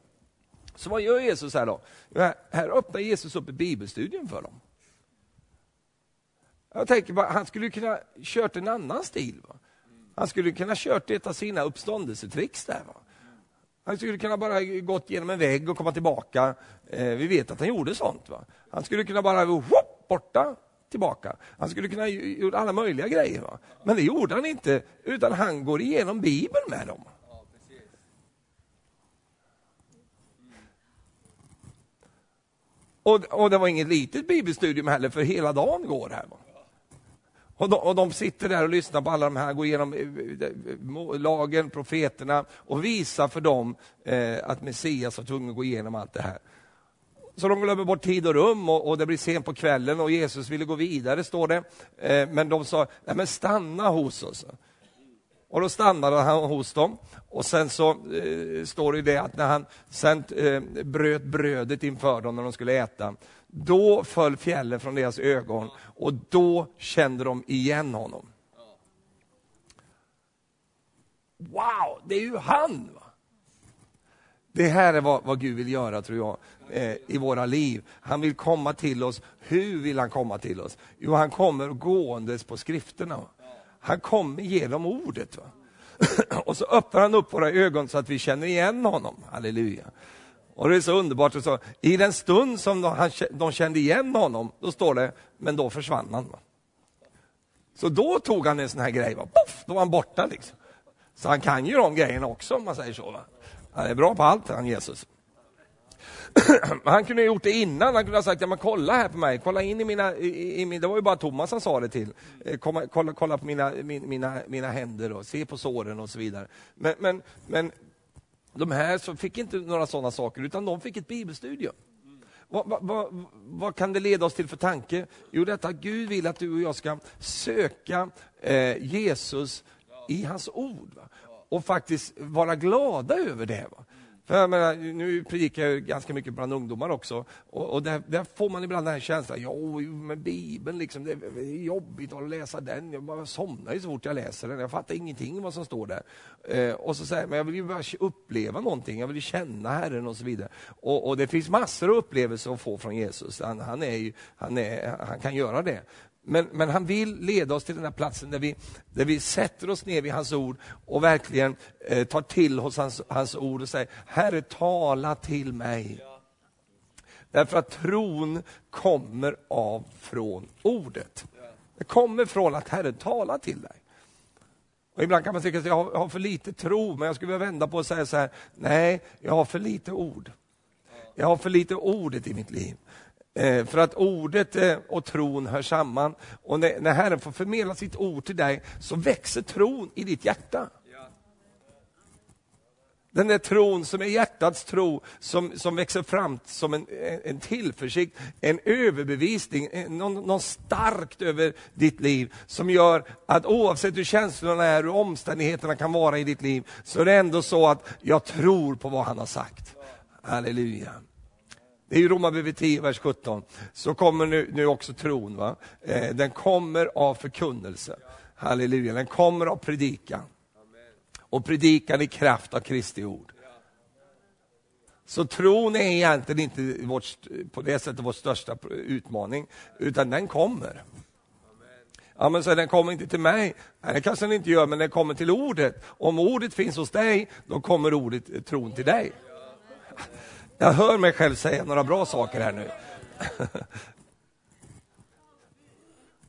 Så vad gör Jesus här då? Här, här öppnar Jesus upp i bibelstudium för dem. Jag tänker bara, han skulle kunna kört en annan stil. Va? Han skulle kunna kört ett av sina uppståndelsetricks där. Va? Han skulle kunna bara gått genom en vägg och komma tillbaka. Eh, vi vet att han gjorde sånt. Va? Han skulle kunna bara, whoop, borta, tillbaka. Han skulle kunna gjort alla möjliga grejer. Va? Men det gjorde han inte, utan han går igenom Bibeln med dem. Och, och det var inget litet bibelstudium heller, för hela dagen går här. Va? Och de, och de, sitter där och lyssnar på alla de här, går igenom eh, eh, eh, lagen, profeterna och visar för dem eh, att Messias var tvungen att gå igenom allt det här. Så de glömmer bort tid och rum och, och det blir sent på kvällen och Jesus ville gå vidare, står det. Eh, men de sa, nej men stanna hos oss. Och då stannade han hos dem. Och sen så eh, står det det att när han sen eh, bröt brödet inför dem när de skulle äta, då föll fjällen från deras ögon och då kände de igen honom. Wow, det är ju han! Det här är vad, vad Gud vill göra, tror jag, eh, i våra liv. Han vill komma till oss. Hur vill han komma till oss? Jo, han kommer gåendes på skrifterna. Han kommer genom ordet. Va? och så öppnar han upp våra ögon så att vi känner igen honom. Halleluja. Och det är så underbart. Och så, I den stund som de, han, de kände igen honom, då står det, men då försvann han. Va? Så då tog han en sån här grej, va? Puff, då var han borta. Liksom. Så han kan ju de grejerna också, om man säger så. Va? Han är bra på allt, han Jesus. han kunde ha gjort det innan, han kunde ha sagt, ja men kolla här på mig, kolla in i mina, i, i min, det var ju bara Thomas han sa det till, eh, kolla, kolla, kolla på mina, mina, mina händer och se på såren och så vidare. Men, men, men de här så fick inte några sådana saker, utan de fick ett bibelstudium. Vad, vad, vad, vad, kan det leda oss till för tanke? Jo, detta att Gud vill att du och jag ska söka eh, Jesus i hans ord. Va? Och faktiskt vara glada över det. Va? För menar, nu predikar jag ganska mycket bland ungdomar också, och, och där, där, får man ibland den här känslan, ja, men Bibeln, liksom, det är jobbigt att läsa den, jag bara somnar så fort jag läser den, jag fattar ingenting vad som står där. Eh, och så säger men jag vill ju bara uppleva någonting, jag vill ju känna Herren och så vidare. Och, och det finns massor av upplevelser att få från Jesus, han, han, är ju, han, är, han kan göra det. Men, men, han vill leda oss till den här platsen där vi, där vi sätter oss ner vid hans ord och verkligen eh, tar till oss hans, hans ord och säger, Herre tala till mig. Därför att tron kommer av från ordet. Det kommer från att Herren talar till dig. Och ibland kan man tycka att jag har, jag har för lite tro, men jag skulle vilja vända på och säga så här, nej, jag har för lite ord. Jag har för lite ordet i mitt liv. Eh, för att ordet eh, och tron hör samman. Och när Herren får förmedla sitt ord till dig så växer tron i ditt hjärta. Den där tron som är hjärtats tro, som, som växer fram som en, en tillförsikt, en överbevisning, eh, någon, någon starkt över ditt liv, som gör att oavsett hur känslorna är, hur omständigheterna kan vara i ditt liv, så är det ändå så att jag tror på vad han har sagt. Halleluja. Det är ju Romarbrevet 10, vers 17. Så kommer nu, nu också tron. Va? Eh, den kommer av förkunnelse. Halleluja, den kommer av predikan och predikan i kraft av Kristi ord. Så tron är egentligen inte vårt, på det sättet vår största utmaning, utan den kommer. Ja, men så den kommer inte till mig. Nej, det kanske den inte gör, men den kommer till ordet. Om ordet finns hos dig, då kommer ordet, eh, tron till dig. Jag hör mig själv säga några bra saker här nu.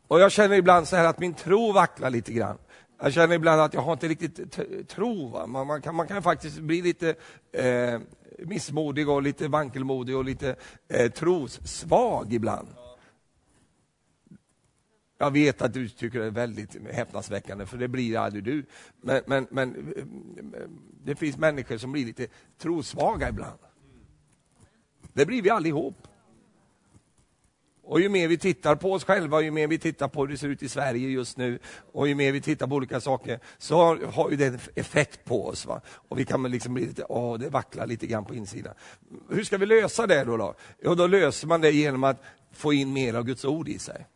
Och jag känner ibland så här att min tro vacklar lite grann. Jag känner ibland att jag har inte riktigt tro. Man, man, kan, man kan faktiskt bli lite eh, missmodig och lite vankelmodig och lite eh, trossvag ibland. Jag vet att du tycker det är väldigt häpnadsväckande, för det blir aldrig du. Men, men, men eh, det finns människor som blir lite trosvaga ibland. Det blir vi allihop. Och ju mer vi tittar på oss själva, ju mer vi tittar på hur det ser ut i Sverige just nu, och ju mer vi tittar på olika saker, så har ju det en effekt på oss. Va? Och vi kan liksom bli lite, åh, det vacklar lite grann på insidan. Hur ska vi lösa det då? då? Jo, då löser man det genom att få in mer av Guds ord i sig.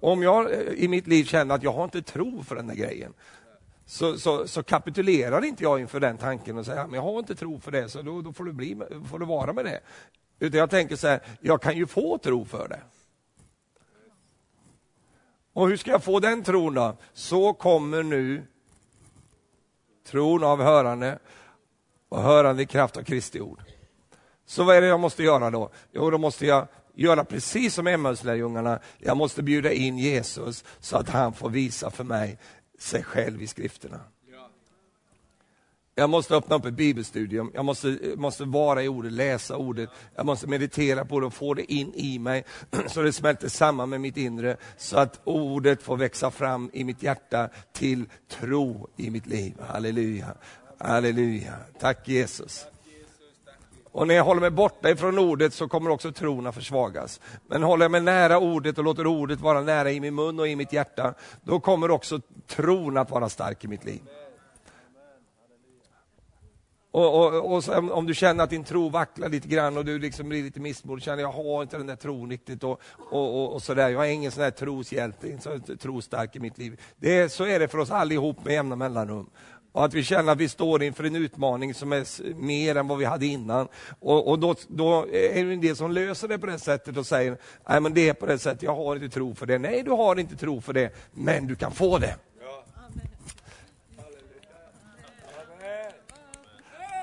Om jag eh, i mitt liv känner att jag har inte tro för den där grejen, så, så, så, kapitulerar inte jag inför den tanken och säger, men jag har inte tro för det, så då, då får, du bli, får du vara med det. Utan jag tänker så här, jag kan ju få tro för det. Och hur ska jag få den tron då? Så kommer nu tron av hörande och hörande i kraft av Kristi ord. Så vad är det jag måste göra då? Jo, då måste jag göra precis som Emmaus-lärjungarna. Jag måste bjuda in Jesus så att han får visa för mig sig själv i skrifterna. Jag måste öppna upp ett bibelstudium, jag måste, måste vara i ordet, läsa ordet, jag måste meditera på det och få det in i mig så det smälter samman med mitt inre, så att ordet får växa fram i mitt hjärta till tro i mitt liv. Halleluja, halleluja. Tack Jesus. Och när jag håller mig borta ifrån ordet så kommer också tron att försvagas. Men håller jag mig nära ordet och låter ordet vara nära i min mun och i mitt hjärta, då kommer också tron att vara stark i mitt liv. Och, och, och så, om du känner att din tro vacklar lite grann och du liksom blir lite missmodig, känner jag har inte den där tron riktigt och, och, och, sådär. Jag är ingen sån där troshjälte, inte trostark i mitt liv. Det är, så är det för oss allihop med jämna mellanrum. Och att vi känner att vi står inför en utmaning som är mer än vad vi hade innan. Och, och då, då, är det en del som löser det på det sättet och säger, nej men det är på det sättet, jag har inte tro för det. Nej, du har inte tro för det, men du kan få det.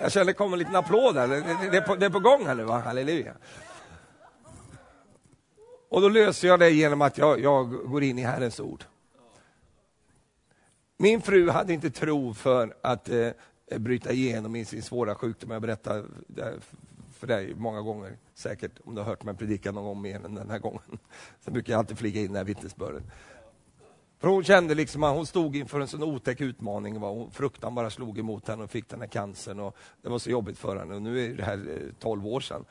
Jag känner det kommer en liten applåd här. Det, är på, det är på gång här nu, va? halleluja. Och då löser jag det genom att jag, jag går in i Herrens ord. Min fru hade inte tro för att eh, bryta igenom i sin svåra sjukdom. Jag berättar för dig många gånger, säkert om du har hört mig predika någon gång mer än den här gången. Sen brukar jag alltid flyga in den här vittnesbörden. För hon kände liksom att hon stod inför en sån otäck utmaning. Va? Hon, fruktan bara slog emot henne och fick den här cancern. Och det var så jobbigt för henne. Och nu är det här eh, 12 år sedan.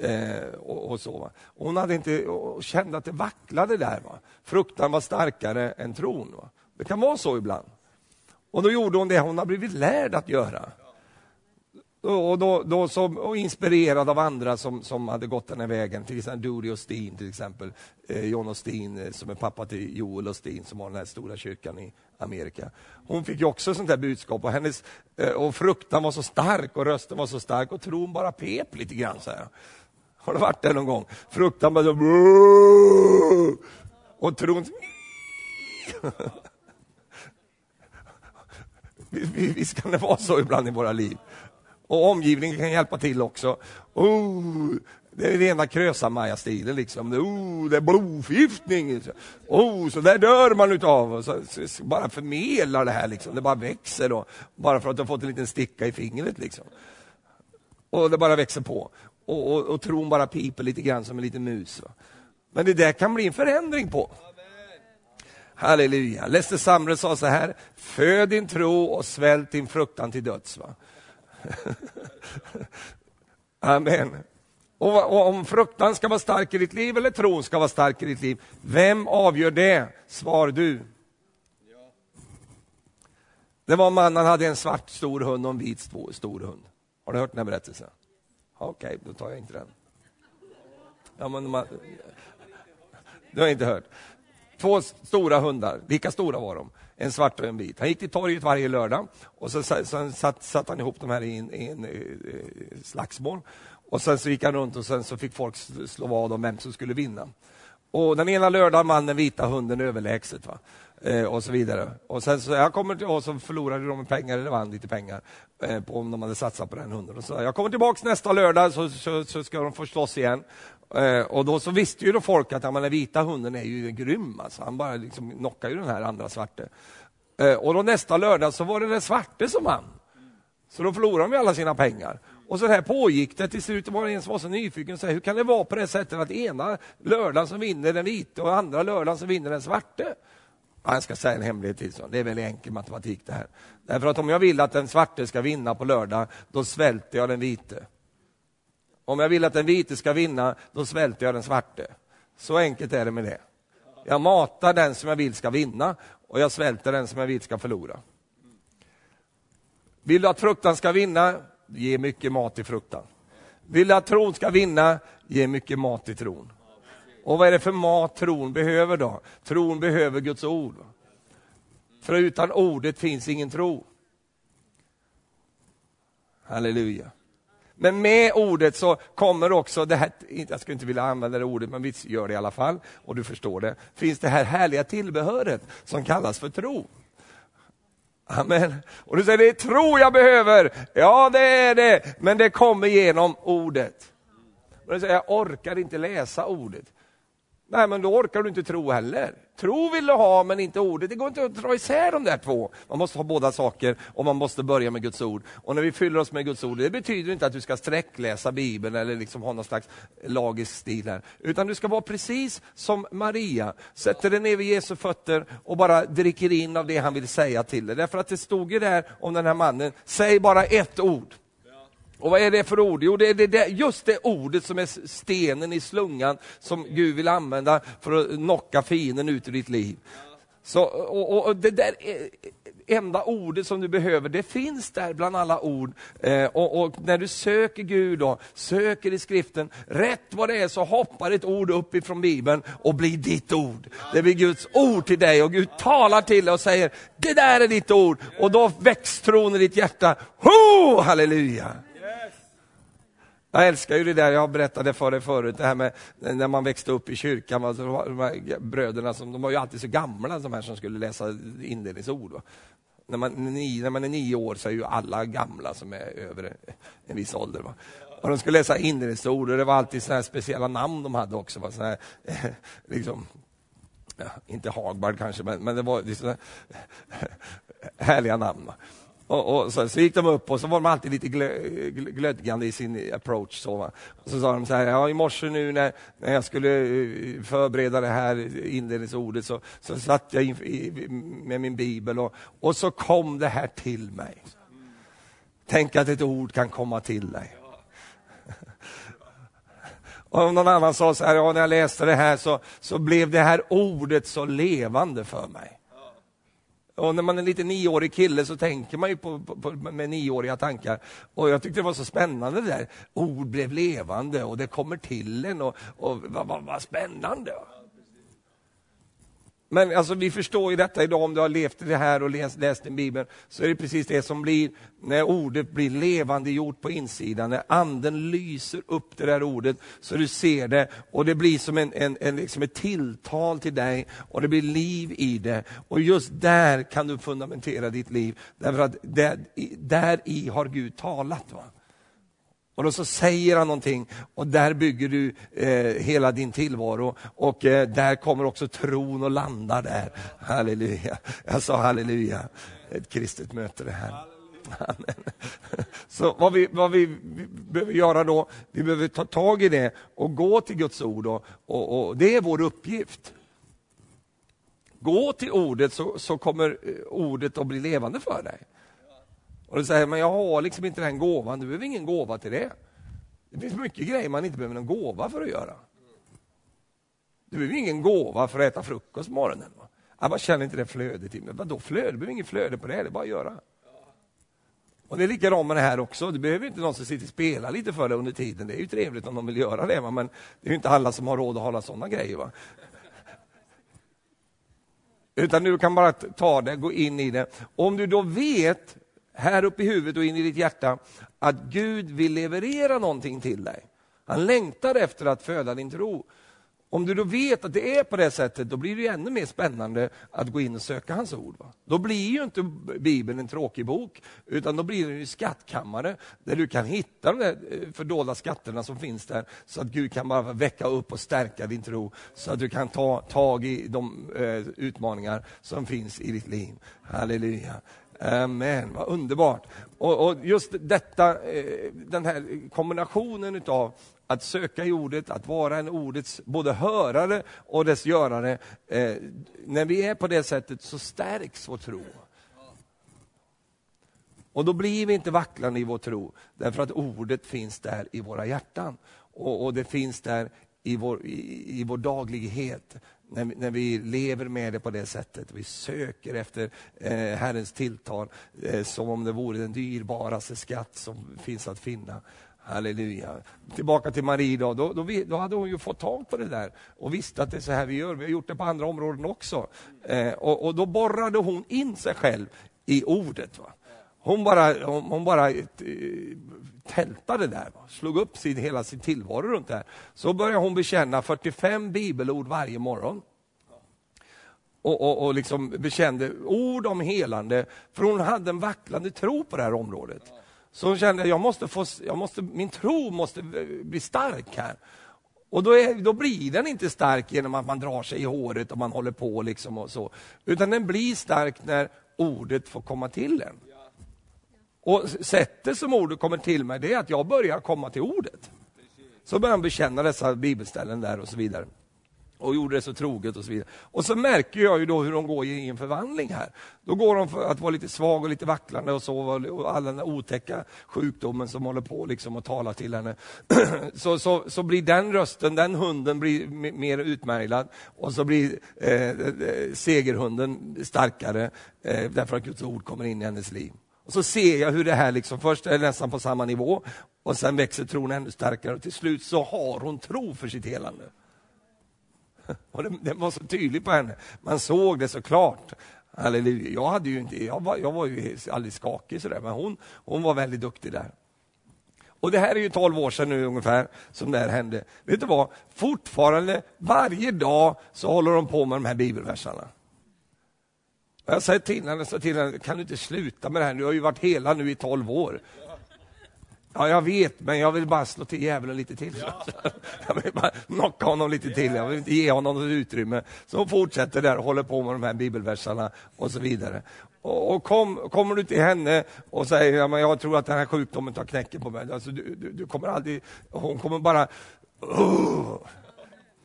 Eh, och, och, så, va? hon hade inte, och kände att det vacklade där. Va? Fruktan var starkare än tron. Va? Det kan vara så ibland. Och då gjorde hon det hon har blivit lärd att göra och, då, då som, och inspirerad av andra som, som hade gått den här vägen, till exempel Doody Osteen, till exempel eh, John Osteen eh, som är pappa till Joel Osteen som har den här stora kyrkan i Amerika. Hon fick också sånt här budskap och, hennes, eh, och fruktan var så stark och rösten var så stark och tron bara pep lite grann. Så här. Har du varit där någon gång? Fruktan bara så... Och tron... Visst kan det vara så ibland i våra liv och omgivningen kan hjälpa till också. Oh, det är rena Krösa-Maja-stilen liksom. Oh, det är blodförgiftning. Oh, så där dör man utav. Så, så, så, bara förmedlar det här liksom. Det bara växer då. Bara för att du har fått en liten sticka i fingret liksom. Och det bara växer på. Och, och, och tron bara piper lite grann som en liten mus. Va? Men det där kan bli en förändring på. Halleluja. Lester Samre sa så här, föd din tro och svält din fruktan till döds. Va? Amen. Och, och om fruktan ska vara stark i ditt liv eller tron ska vara stark i ditt liv, vem avgör det? Svar du. Det var en man, han hade en svart stor hund och en vit stor hund. Har du hört den här berättelsen? Okej, okay, då tar jag inte den. Ja, men man, du har inte hört. Två stora hundar, lika stora var de, en svart och en vit. Han gick till torget varje lördag och så, så satt, satt han ihop de här i en, i en, eh, eh, slagsmål. Och sen så gick han runt och sen så fick folk slå vad om vem som skulle vinna. Och den ena lördagen vann den vita hunden överlägset. Va? Eh, och så vidare. Och sen så, jag kommer till, och så förlorade de pengar, eller vann lite pengar, eh, på om de hade satsat på den hunden. Och så, jag kommer tillbaks nästa lördag så, så, så ska de få slåss igen. Eh, och då så visste ju då folk att ja, den vita hunden är ju grym, alltså. han bara liksom knockar ju den här andra svarte. Eh, och då nästa lördag så var det den svarte som vann. Så då förlorade de alla sina pengar. Och så här pågick det. Till slut var det en som var så nyfiken och sa, hur kan det vara på det sättet att ena lördagen som vinner den vita och andra lördagen som vinner den svarte? Ja, jag ska säga en hemlighet till. Så. Det är väldigt enkel matematik det här. Därför att om jag vill att den svarte ska vinna på lördag, då svälter jag den vite. Om jag vill att den vite ska vinna, då svälter jag den svarte. Så enkelt är det med det. Jag matar den som jag vill ska vinna och jag svälter den som jag vill ska förlora. Vill du att fruktan ska vinna, ge mycket mat i fruktan. Vill du att tron ska vinna, ge mycket mat i tron. Och vad är det för mat tron behöver då? Tron behöver Guds ord. För utan ordet finns ingen tro. Halleluja. Men med ordet så kommer också det här, jag skulle inte vilja använda det ordet, men vi gör det i alla fall, och du förstår det, finns det här härliga tillbehöret som kallas för tro. Amen. Och du säger, det är tro jag behöver. Ja, det är det, men det kommer genom ordet. Och du säger, jag orkar inte läsa ordet. Nej, men då orkar du inte tro heller. Tro vill du ha, men inte ordet. Det går inte att dra isär de där två. Man måste ha båda saker och man måste börja med Guds ord. Och när vi fyller oss med Guds ord, det betyder inte att du ska sträckläsa Bibeln eller liksom ha någon slags lagisk stil här. Utan du ska vara precis som Maria, sätter dig ner vid Jesu fötter och bara dricker in av det han vill säga till dig. Därför att det stod ju där om den här mannen, säg bara ett ord. Och vad är det för ord? Jo, det är det, just det ordet som är stenen i slungan som Gud vill använda för att knocka fienden ut ur ditt liv. Så, och, och det där enda ordet som du behöver, det finns där bland alla ord. Eh, och, och, när du söker Gud, då, söker i skriften, rätt vad det är så hoppar ett ord upp ifrån Bibeln och blir ditt ord. Det blir Guds ord till dig och Gud talar till dig och säger, det där är ditt ord. Och då väcks tron i ditt hjärta. Ho, halleluja! Jag älskar ju det där, jag berättade för dig förut, det här med när man växte upp i kyrkan, alltså, de här bröderna, som, de var ju alltid så gamla, de här som skulle läsa inledningsord. När man, när man är nio år så är ju alla gamla som är över en viss ålder. Va? Och de skulle läsa inledningsord och det var alltid såna speciella namn de hade också. Va? Såna här, liksom, ja, inte Hagbard kanske, men, men det var såna härliga namn. Va? Och, och så, så, gick de upp och så var de alltid lite glö, glödgande i sin approach. Så, va? Och så sa de så här, ja, i morse nu när, när jag skulle eh, förbereda det här inledningsordet så, så satt jag in, i, med min bibel och, och så kom det här till mig. Tänk att ett ord kan komma till dig. Och någon annan sa så här, ja, när jag läste det här så, så blev det här ordet så levande för mig. Och när man är en liten nioårig kille så tänker man ju på, på, på, med nioåriga tankar. Och jag tyckte det var så spännande det där. Ord blev levande och det kommer till en och, och vad, vad, vad spännande. Men alltså, vi förstår ju detta idag, om du har levt i det här och läst, läst i Bibeln, så är det precis det som blir när ordet blir levande gjort på insidan, när anden lyser upp det där ordet så du ser det och det blir som en, en, en liksom ett tilltal till dig och det blir liv i det. Och just där kan du fundamentera ditt liv, därför att där, där i har Gud talat. Va? Och då så säger han någonting och där bygger du eh, hela din tillvaro och eh, där kommer också tron och landar där. Halleluja. Jag sa halleluja. Ett kristet möte det här. Amen. Så vad vi, vad vi behöver göra då, vi behöver ta tag i det och gå till Guds ord och, och, och det är vår uppgift. gå till ordet så, så kommer eh, ordet att bli levande för dig. Och du säger, men jag har liksom inte den gåvan, du behöver ingen gåva till det. Det finns mycket grejer man inte behöver någon gåva för att göra. Du behöver ingen gåva för att äta frukost på morgonen. Va? Jag bara känner inte det flödet i mig. Vadå flöde? Du behöver inget flöde på det, det är bara att göra. Och Det är likadant med det här också. Du behöver inte någon som sitter och spelar lite för dig under tiden. Det är ju trevligt om de vill göra det, va? men det är inte alla som har råd att hålla sådana grejer. Va? Utan du kan bara ta det, gå in i det. Om du då vet, här uppe i huvudet och in i ditt hjärta, att Gud vill leverera någonting till dig. Han längtar efter att föda din tro. Om du då vet att det är på det sättet, då blir det ännu mer spännande att gå in och söka hans ord. Va? Då blir ju inte Bibeln en tråkig bok, utan då blir den en skattkammare där du kan hitta de där eh, fördolda skatterna som finns där, så att Gud kan bara väcka upp och stärka din tro, så att du kan ta tag i de eh, utmaningar som finns i ditt liv. Halleluja. Amen, vad underbart. Och, och just detta, eh, den här kombinationen utav att söka i ordet, att vara en ordets både hörare och dess görare. Eh, när vi är på det sättet så stärks vår tro. Och då blir vi inte vacklande i vår tro, därför att ordet finns där i våra hjärtan. Och, och det finns där i vår, i, i vår daglighet, när vi, när vi, lever med det på det sättet. Vi söker efter eh, Herrens tilltal eh, som om det vore den dyrbaraste skatt som finns att finna. Halleluja. Tillbaka till Marie då, då, då, då, hade hon ju fått tag på det där och visste att det är så här vi gör. Vi har gjort det på andra områden också. Eh, och, och, då borrade hon in sig själv i ordet. Va? Hon bara, hon, hon bara eh, tältade där, slog upp sin, hela sin tillvaro runt det här. Så började hon bekänna 45 bibelord varje morgon. Och, och, och liksom bekände ord om helande, för hon hade en vacklande tro på det här området. Så hon kände jag måste få, jag måste, min tro måste bli stark här. Och då, är, då blir den inte stark genom att man drar sig i håret och man håller på liksom och så. Utan den blir stark när ordet får komma till en. Och sättet som ordet kommer till mig, det är att jag börjar komma till ordet. Så börjar han bekänna dessa bibelställen där och så vidare och gjorde det så troget och så vidare. Och så märker jag ju då hur de går i en förvandling här. Då går de för att vara lite svag och lite vacklande och så, och all den otäcka sjukdomen som håller på liksom att tala till henne. Så, så, så blir den rösten, den hunden blir mer utmärglad och så blir eh, eh, segerhunden starkare eh, därför att Guds ord kommer in i hennes liv. Och så ser jag hur det här liksom, först är nästan på samma nivå och sen växer tron ännu starkare och till slut så har hon tro för sitt helande. Och det, det var så tydligt på henne. Man såg det så klart. Halleluja. Jag, hade ju inte, jag, var, jag var ju alldeles skakig sådär, men hon, hon var väldigt duktig där. Och det här är ju 12 år sedan nu ungefär som det här hände. Vet du vad? Fortfarande varje dag så håller de på med de här bibelversarna. Jag säger till henne, så till henne, kan du inte sluta med det här? Du har ju varit hela nu i 12 år. Ja, jag vet, men jag vill bara slå till djävulen lite till. Ja. Jag vill bara knocka honom lite till, jag vill inte ge honom något utrymme. Så hon fortsätter där och håller på med de här bibelversarna och så vidare. Och, och kom, kommer du till henne och säger, ja, men jag tror att den här sjukdomen tar knäcken på mig. Alltså, du, du, du kommer aldrig, hon kommer bara, uh,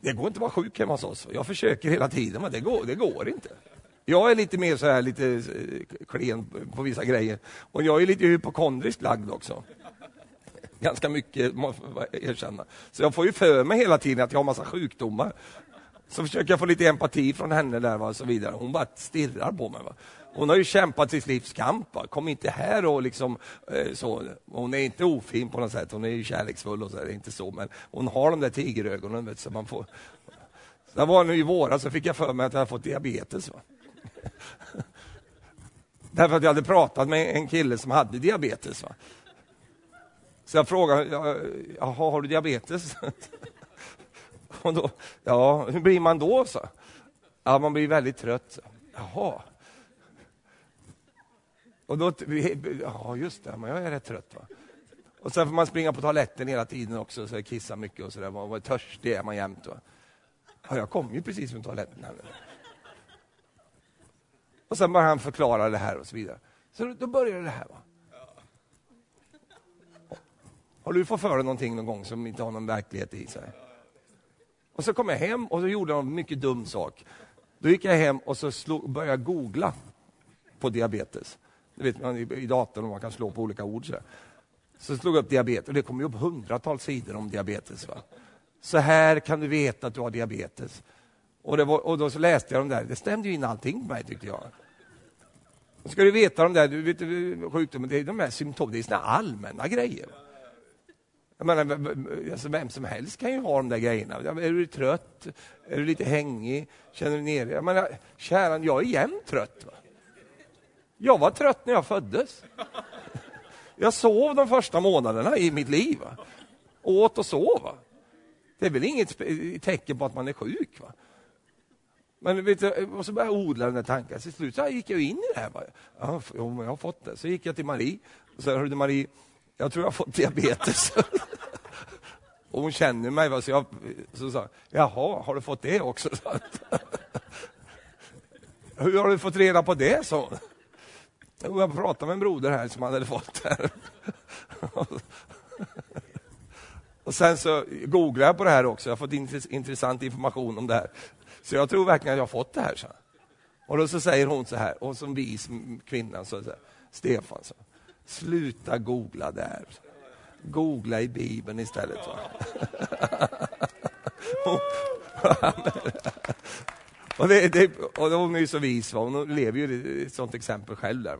det går inte att vara sjuk hemma hos oss. Jag försöker hela tiden, men det går, det går inte. Jag är lite mer så här, lite eh, klen på vissa grejer. Och jag är lite hypokondriskt lagd också ganska mycket, måste jag erkänna. Så jag får ju för mig hela tiden att jag har massa sjukdomar. Så försöker jag få lite empati från henne där och så vidare. Hon bara stirrar på mig. Va? Hon har ju kämpat sitt livs kamp. Va? Kom inte här och liksom eh, så. Hon är inte ofin på något sätt. Hon är ju kärleksfull och så, det är inte så. Men hon har de där tigerögonen. Vet, så man får... Så var nu i våras så fick jag för mig att jag hade fått diabetes. Va? Därför att jag hade pratat med en kille som hade diabetes. Va? Så jag frågade, jaha, har du diabetes? Och då, ja, hur blir man då? Så? Ja, man blir väldigt trött. Jaha. Och då, ja, just det, men jag är rätt trött. Va? Och sen får man springa på toaletten hela tiden också, så kissa mycket och sådär. Törstig är man jämt. Va? Ja, jag kom ju precis från toaletten. Här. Och sen började han förklara det här och så vidare. Så då började det här. Va? Har du fått för dig någonting någon gång som inte har någon verklighet i sig? Och så kom jag hem och så gjorde jag en mycket dum sak. Då gick jag hem och så slog, började jag googla på diabetes. Du vet man i, datorn och man kan slå på olika ord. Så, så slog jag upp diabetes och det kom upp hundratals sidor om diabetes. Va? Så här kan du veta att du har diabetes. Och, det var, och då så läste jag de där. Det stämde ju in allting på mig tyckte jag. Ska du veta de där du vet, sjukdomen, det är de här symptomen, det är såna allmänna grejer. Jag menar, alltså vem som helst kan ju ha de där grejerna. Är du trött? Är du lite hängig? Känner du nere? Jag menar, käran, jag är jämt trött. Va? Jag var trött när jag föddes. Jag sov de första månaderna i mitt liv. Va? Åt och sov. Va? Det är väl inget tecken på att man är sjuk? Va? Men vet du, och så började jag odla den där tanken. Till slut så gick jag in i det här. Ja, jag har fått det. Så gick jag till Marie och sa, hörde Marie, jag tror jag har fått diabetes. och hon känner mig, va? så jag så sa jaha, har du fått det också? Hur har du fått reda på det? Så. Jag pratade med en broder här som hade fått det Och sen så googlade jag på det här också, jag har fått intressant information om det här. Så jag tror verkligen att jag har fått det här. Så. Och då så säger hon så här, och som vis kvinna, så, så Stefan, så, sluta googla där. Googla i Bibeln istället. Va? och, det, det, och hon är ju så vis, va? hon lever ju ett sånt exempel själv där.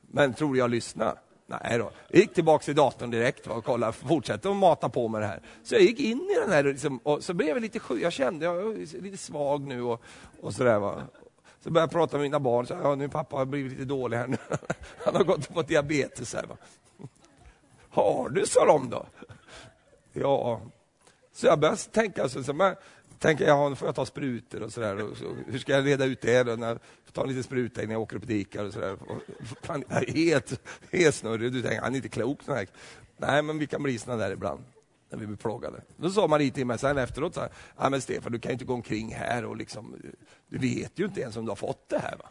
Men tror du jag lyssnar? Nej då. Jag gick tillbaka till datorn direkt va, och kollade, fortsatte att mata på med det här. Så jag gick in i den här liksom, och så blev jag lite sjuk. Jag kände jag var lite svag nu och, och sådär. Va. Så började jag prata med mina barn. Så, ja, nu pappa har blivit lite dålig här nu. Han har gått och fått diabetes. Här, va. Har du, sa de då. Ja. Så jag började tänka, så, så men, tänker jag, nu får jag ta sprutor och sådär. Så, hur ska jag reda ut det då? När jag tar en liten spruta innan jag åker upp och dikar och sådär. Helt, helt snurrig. Du tänker, han är inte klok. Sådär. Nej, men vi kan bli såna där ibland när vi blir plågade. Då sa Marie till mig sen efteråt, så här, ja, men Stefan, du kan ju inte gå omkring här och liksom, du vet ju inte ens om du har fått det här. Va?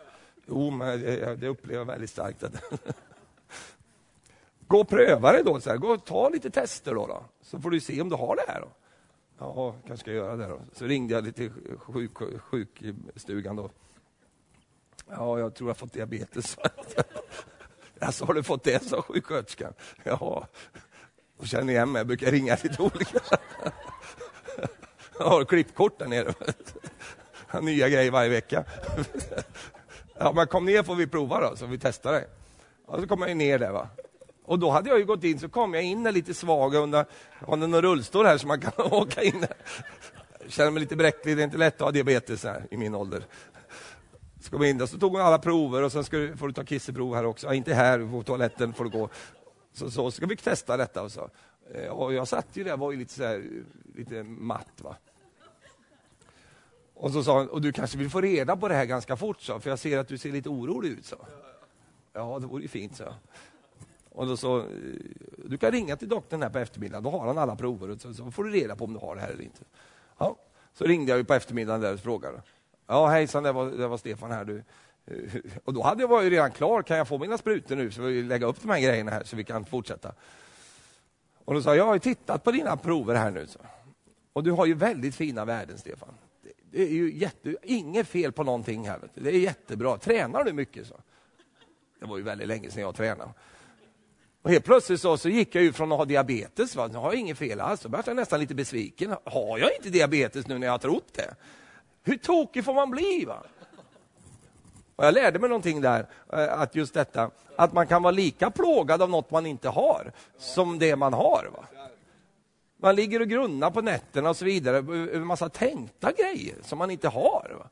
Jo, men det upplever jag väldigt starkt. Att gå och pröva det då, så här. gå och ta lite tester då, då, så får du se om du har det här. Då. Ja, kanske ska jag göra det då. Så ringde jag till sjuk, sjukstugan då. Ja, jag tror jag har fått diabetes. Alltså, har du fått det, sa sjuksköterskan. Ja, och känner igen mig, jag brukar ringa lite olika. Jag har klippkort där nere. Nya grejer varje vecka. Ja, men kom ner får vi prova då, så vi testar dig. Och så kom jag ner där. Va? Och då hade jag ju gått in, så kom jag in lite svag och undrar, har ni någon rullstol här så man kan åka in? Jag känner mig lite bräcklig, det är inte lätt att ha diabetes här i min ålder. Så kom in där, så tog hon alla prover och sen ska du, får du ta kisseprov här också. Ja, inte här, på toaletten får du gå. Så, så ska vi testa detta. Och, så. Eh, och jag satt ju där, var ju lite, så här, lite matt. Va? Och så sa hon, och du kanske vill få reda på det här ganska fort, så, för jag ser att du ser lite orolig ut. Så. Ja, det vore ju fint, så. Och då så, eh, du kan ringa till doktorn här på eftermiddagen, då har han alla prover så, så får du reda på om du har det här eller inte. Ja, så ringde jag på eftermiddagen där och frågade. Ja, hejsan, det var, det var Stefan här. Du. Eh, och då hade jag varit redan klar, kan jag få mina sprutor nu så vi lägga upp de här grejerna här så vi kan fortsätta. Och då sa jag, jag har tittat på dina prover här nu. Så. Och du har ju väldigt fina värden, Stefan. Det är ju jätte, inget fel på någonting här. Det är jättebra. Tränar du mycket? så? Det var ju väldigt länge sedan jag tränade. Och helt plötsligt så, så gick jag ju från att ha diabetes, va? nu har jag inget fel alls, Då blev jag nästan lite besviken. Har jag inte diabetes nu när jag har trott det? Hur tokig får man bli? Va? Och jag lärde mig någonting där, eh, att just detta, att man kan vara lika plågad av något man inte har, som det man har. Va? Man ligger och grunnar på nätterna och så vidare, eh, över massa tänkta grejer som man inte har. Va?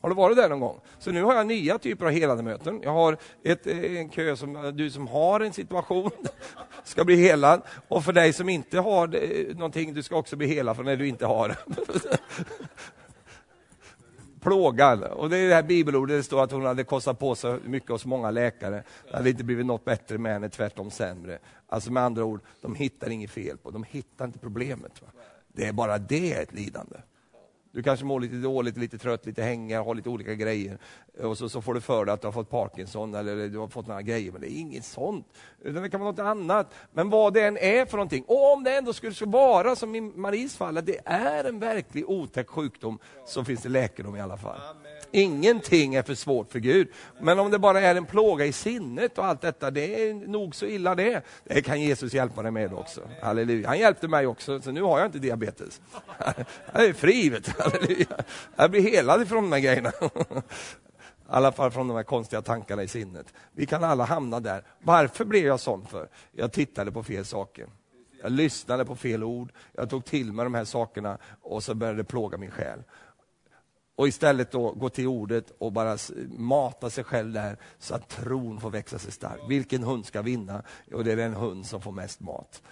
Har du varit där någon gång? Så nu har jag nya typer av helandemöten. Jag har ett, eh, en kö som eh, du som har en situation ska bli helad. Och för dig som inte har eh, någonting, du ska också bli helad för när du inte har Plågan, Och det är det här bibelordet, det står att hon hade kostat på sig mycket hos många läkare. Det hade inte blivit något bättre med henne, tvärtom sämre. Alltså med andra ord, de hittar inget fel på, de hittar inte problemet. Va? Det är bara det ett lidande. Du kanske mår lite dåligt, lite trött, lite hänga, har lite olika grejer. Och så, så får du för dig att du har fått Parkinson eller du har fått några grejer, men det är inget sånt. Utan det kan vara något annat. Men vad det än är för någonting, och om det ändå skulle vara som i Maries fall, att det är en verklig otäck sjukdom, så finns det läkedom i alla fall. Ingenting är för svårt för Gud. Men om det bara är en plåga i sinnet och allt detta, det är nog så illa det. Det kan Jesus hjälpa dig med också. Halleluja. Han hjälpte mig också, så nu har jag inte diabetes. Jag är fri, vet du. Halleluja. Jag blir helad ifrån de här grejerna. I alla fall från de här konstiga tankarna i sinnet. Vi kan alla hamna där. Varför blev jag sån för? Jag tittade på fel saker. Jag lyssnade på fel ord, jag tog till mig de här sakerna och så började det plåga min själ. Och istället då gå till ordet och bara mata sig själv där så att tron får växa sig stark. Vilken hund ska vinna? Jo, det är den hund som får mest mat.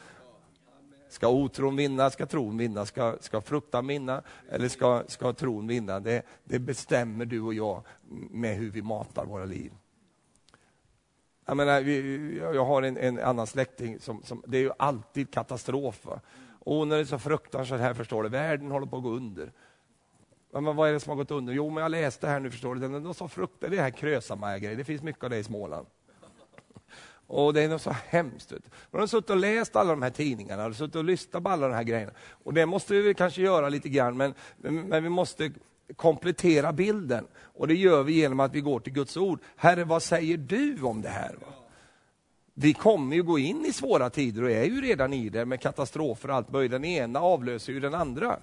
Ska otron vinna? Ska tron vinna? Ska, ska fruktan vinna? Eller ska, ska tron vinna? Det, det bestämmer du och jag med hur vi matar våra liv. Jag, menar, vi, jag har en, en annan släkting, som, som, det är ju alltid katastrof. Va? Och när det är så fruktansvärt här, förstår du, världen håller på att gå under. Men vad är det som har gått under? Jo, men jag läste här nu, förstår du, det är så fruktansvärt, det här Krösamaja det finns mycket av det i Småland. Och det är något så hemskt. Man har suttit och läst alla de här tidningarna, och suttit och lyssnat på alla de här grejerna. Och det måste vi kanske göra lite grann, men, men vi måste komplettera bilden. Och det gör vi genom att vi går till Guds ord. Herre, vad säger du om det här? Va? Vi kommer ju gå in i svåra tider och är ju redan i det med katastrofer och allt möjligt. Den ena avlöser ju den andra.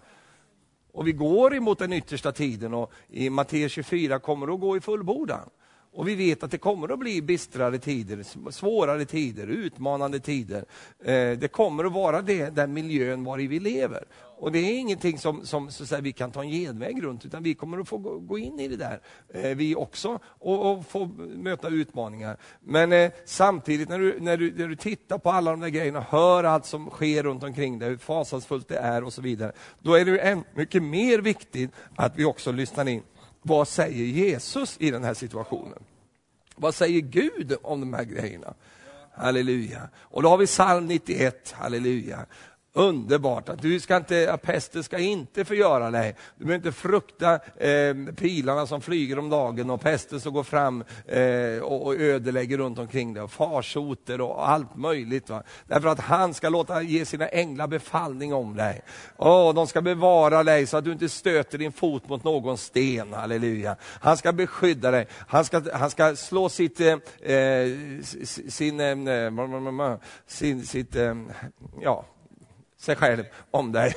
Och vi går emot den yttersta tiden och i Matteus 24 kommer det att gå i fullbordan. Och vi vet att det kommer att bli bistrare tider, svårare tider, utmanande tider. Eh, det kommer att vara det, den miljön var i vi lever. Och det är ingenting som, som så säga, vi kan ta en genväg runt, utan vi kommer att få gå, gå in i det där, eh, vi också, och, och, få möta utmaningar. Men eh, samtidigt när du, när, du, när du tittar på alla de där grejerna, hör allt som sker runt omkring dig, hur fasansfullt det är och så vidare, då är det än mycket mer viktigt att vi också lyssnar in vad säger Jesus i den här situationen? Vad säger Gud om de här grejerna? Halleluja. Och då har vi psalm 91, halleluja. Underbart att du ska inte, att pesten ska inte förgöra dig. Du behöver inte frukta eh, pilarna som flyger om dagen och pesten som går fram eh, och, och ödelägger runt omkring dig och farsoter och allt möjligt. Va? Därför att han ska låta ge sina änglar befallning om dig. Oh, de ska bevara dig så att du inte stöter din fot mot någon sten. Halleluja. Han ska beskydda dig. Han ska, han ska slå sitt, eh, eh sin, eh, sin, sitt, eh, eh, ja, sig själv om dig.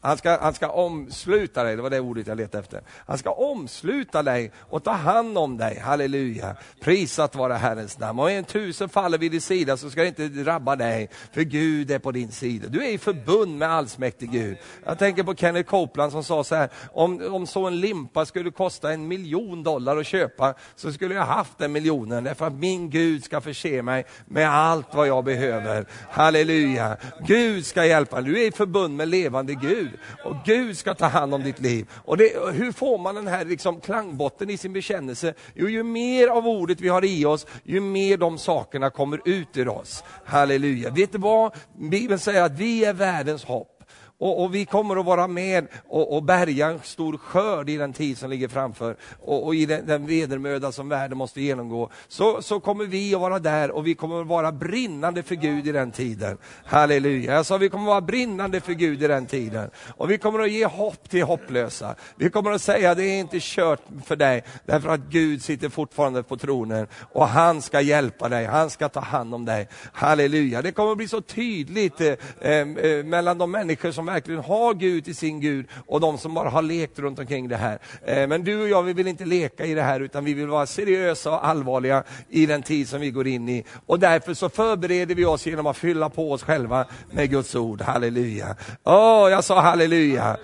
Han ska, han ska omsluta dig, det var det ordet jag letade efter. Han ska omsluta dig och ta hand om dig, halleluja. Prisat vara Herrens namn. Och en tusen faller vid din sida så ska det inte drabba dig, för Gud är på din sida. Du är i förbund med allsmäktig Gud. Jag tänker på Kenneth Copeland som sa så här, om, om så en limpa skulle kosta en miljon dollar att köpa, så skulle jag haft den miljonen, därför att min Gud ska förse mig med allt vad jag behöver. Halleluja. Gud ska hjälpa dig, du är i förbund med levande Gud. Och Gud ska ta hand om ditt liv. Och det, hur får man den här liksom klangbotten i sin bekännelse? Jo, ju mer av ordet vi har i oss, ju mer de sakerna kommer ut ur oss. Halleluja. Vet du vad? Bibeln säger att vi är världens hopp. Och, och, vi kommer att vara med och, och bärga en stor skörd i den tid som ligger framför och, och i den, den vedermöda som världen måste genomgå. Så, så kommer vi att vara där och vi kommer att vara brinnande för Gud i den tiden. Halleluja. Jag sa vi kommer att vara brinnande för Gud i den tiden. Och vi kommer att ge hopp till hopplösa. Vi kommer att säga det är inte kört för dig därför att Gud sitter fortfarande på tronen och han ska hjälpa dig, han ska ta hand om dig. Halleluja. Det kommer att bli så tydligt eh, eh, mellan de människor som verkligen har Gud till sin Gud och de som bara har lekt runt omkring det här. Eh, men du och jag, vi vill inte leka i det här utan vi vill vara seriösa och allvarliga i den tid som vi går in i. Och därför så förbereder vi oss genom att fylla på oss själva med Guds ord. Halleluja. Åh, oh, jag sa halleluja.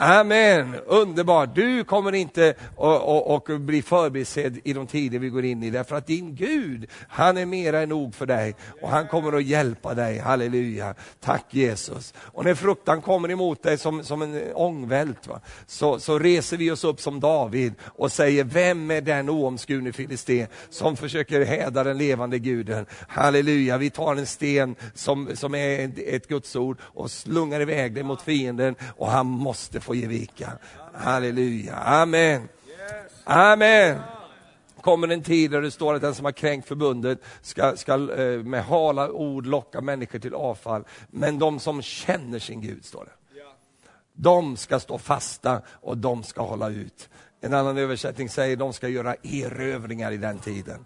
Amen, underbart. Du kommer inte att bli förbisedd i de tider vi går in i, därför att din Gud, han är mera än nog för dig och han kommer att hjälpa dig. Halleluja. Tack Jesus. Och när fruktan kommer emot dig som, som en ångvält, va, så, så reser vi oss upp som David och säger, vem är den oomskurne filisten som försöker häda den levande guden? Halleluja, vi tar en sten som, som är ett Guds ord och slungar iväg den mot fienden och han måste får ge vika. Halleluja, amen. Amen kommer en tid där det står att den som har kränkt förbundet ska, ska eh, med hala ord locka människor till avfall. Men de som känner sin Gud, står det. De ska stå fasta och de ska hålla ut. En annan översättning säger att de ska göra erövringar i den tiden.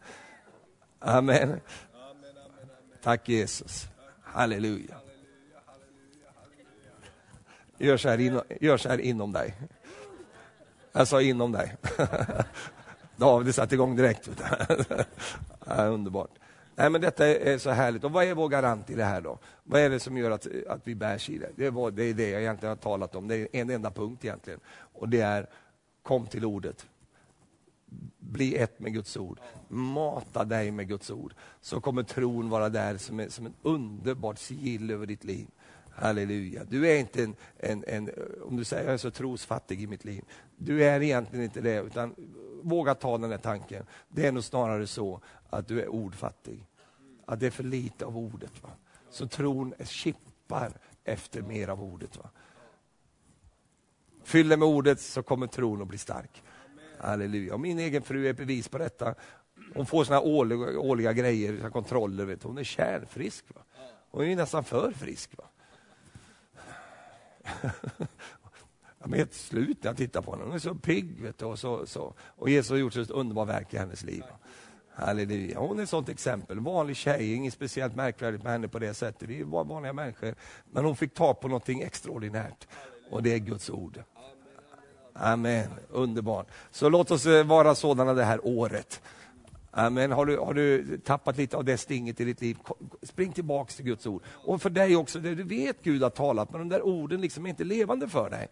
Amen. Tack Jesus. Halleluja. Gör så här, in, gör så här inom dig. Jag sa inom dig. David satte igång direkt. ja, underbart. Nej, men detta är så härligt. Och vad är vår garant i det här då? Vad är det som gör att, att vi bärs i det? Det, var, det är det jag egentligen har talat om. Det är en enda punkt egentligen. Och det är, kom till ordet. Bli ett med Guds ord. Mata dig med Guds ord. Så kommer tron vara där som, är, som en underbart sigill över ditt liv. Halleluja. Du är inte en, en, en, om du säger jag är så trosfattig i mitt liv. Du är egentligen inte det, utan våga ta den här tanken. Det är nog snarare så att du är ordfattig. Att det är för lite av ordet. Va? Så tron kippar efter mer av ordet. Va? Fyll det med ordet så kommer tron att bli stark. Halleluja. Och min egen fru är bevis på detta. Hon får såna årliga, årliga grejer, kontroller. Vet du. Hon är kärnfrisk. Va? Hon är nästan för frisk. Va? Jag är helt slut när jag tittar på henne. Hon är så pigg. Vet du, och, så, så. och Jesus har gjort ett underbart verk i hennes liv. Halleluja. Hon är ett sånt exempel. Vanlig tjej, inget speciellt märkvärdigt med henne på det sättet. Vi var vanliga människor. Men hon fick ta på någonting extraordinärt. Och det är Guds ord. Amen. Underbart. Så låt oss eh, vara sådana det här året. Amen. Har, du, har du tappat lite av det stinget i ditt liv, spring tillbaks till Guds ord. Och för dig också, du vet Gud har talat, men de där orden liksom är inte levande för dig.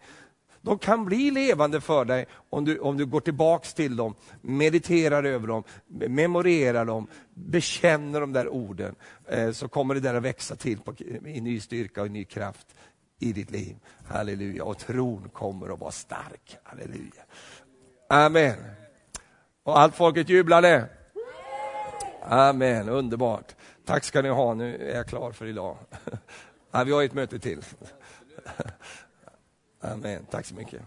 De kan bli levande för dig om du, om du går tillbaks till dem, mediterar över dem, memorerar dem, bekänner de där orden. Eh, så kommer det där att växa till på, i ny styrka och ny kraft i ditt liv. Halleluja. Och tron kommer att vara stark. Halleluja. Amen. Och allt folket jublade. Amen, underbart. Tack ska ni ha, nu är jag klar för idag. Vi har ett möte till. Amen. Tack så mycket.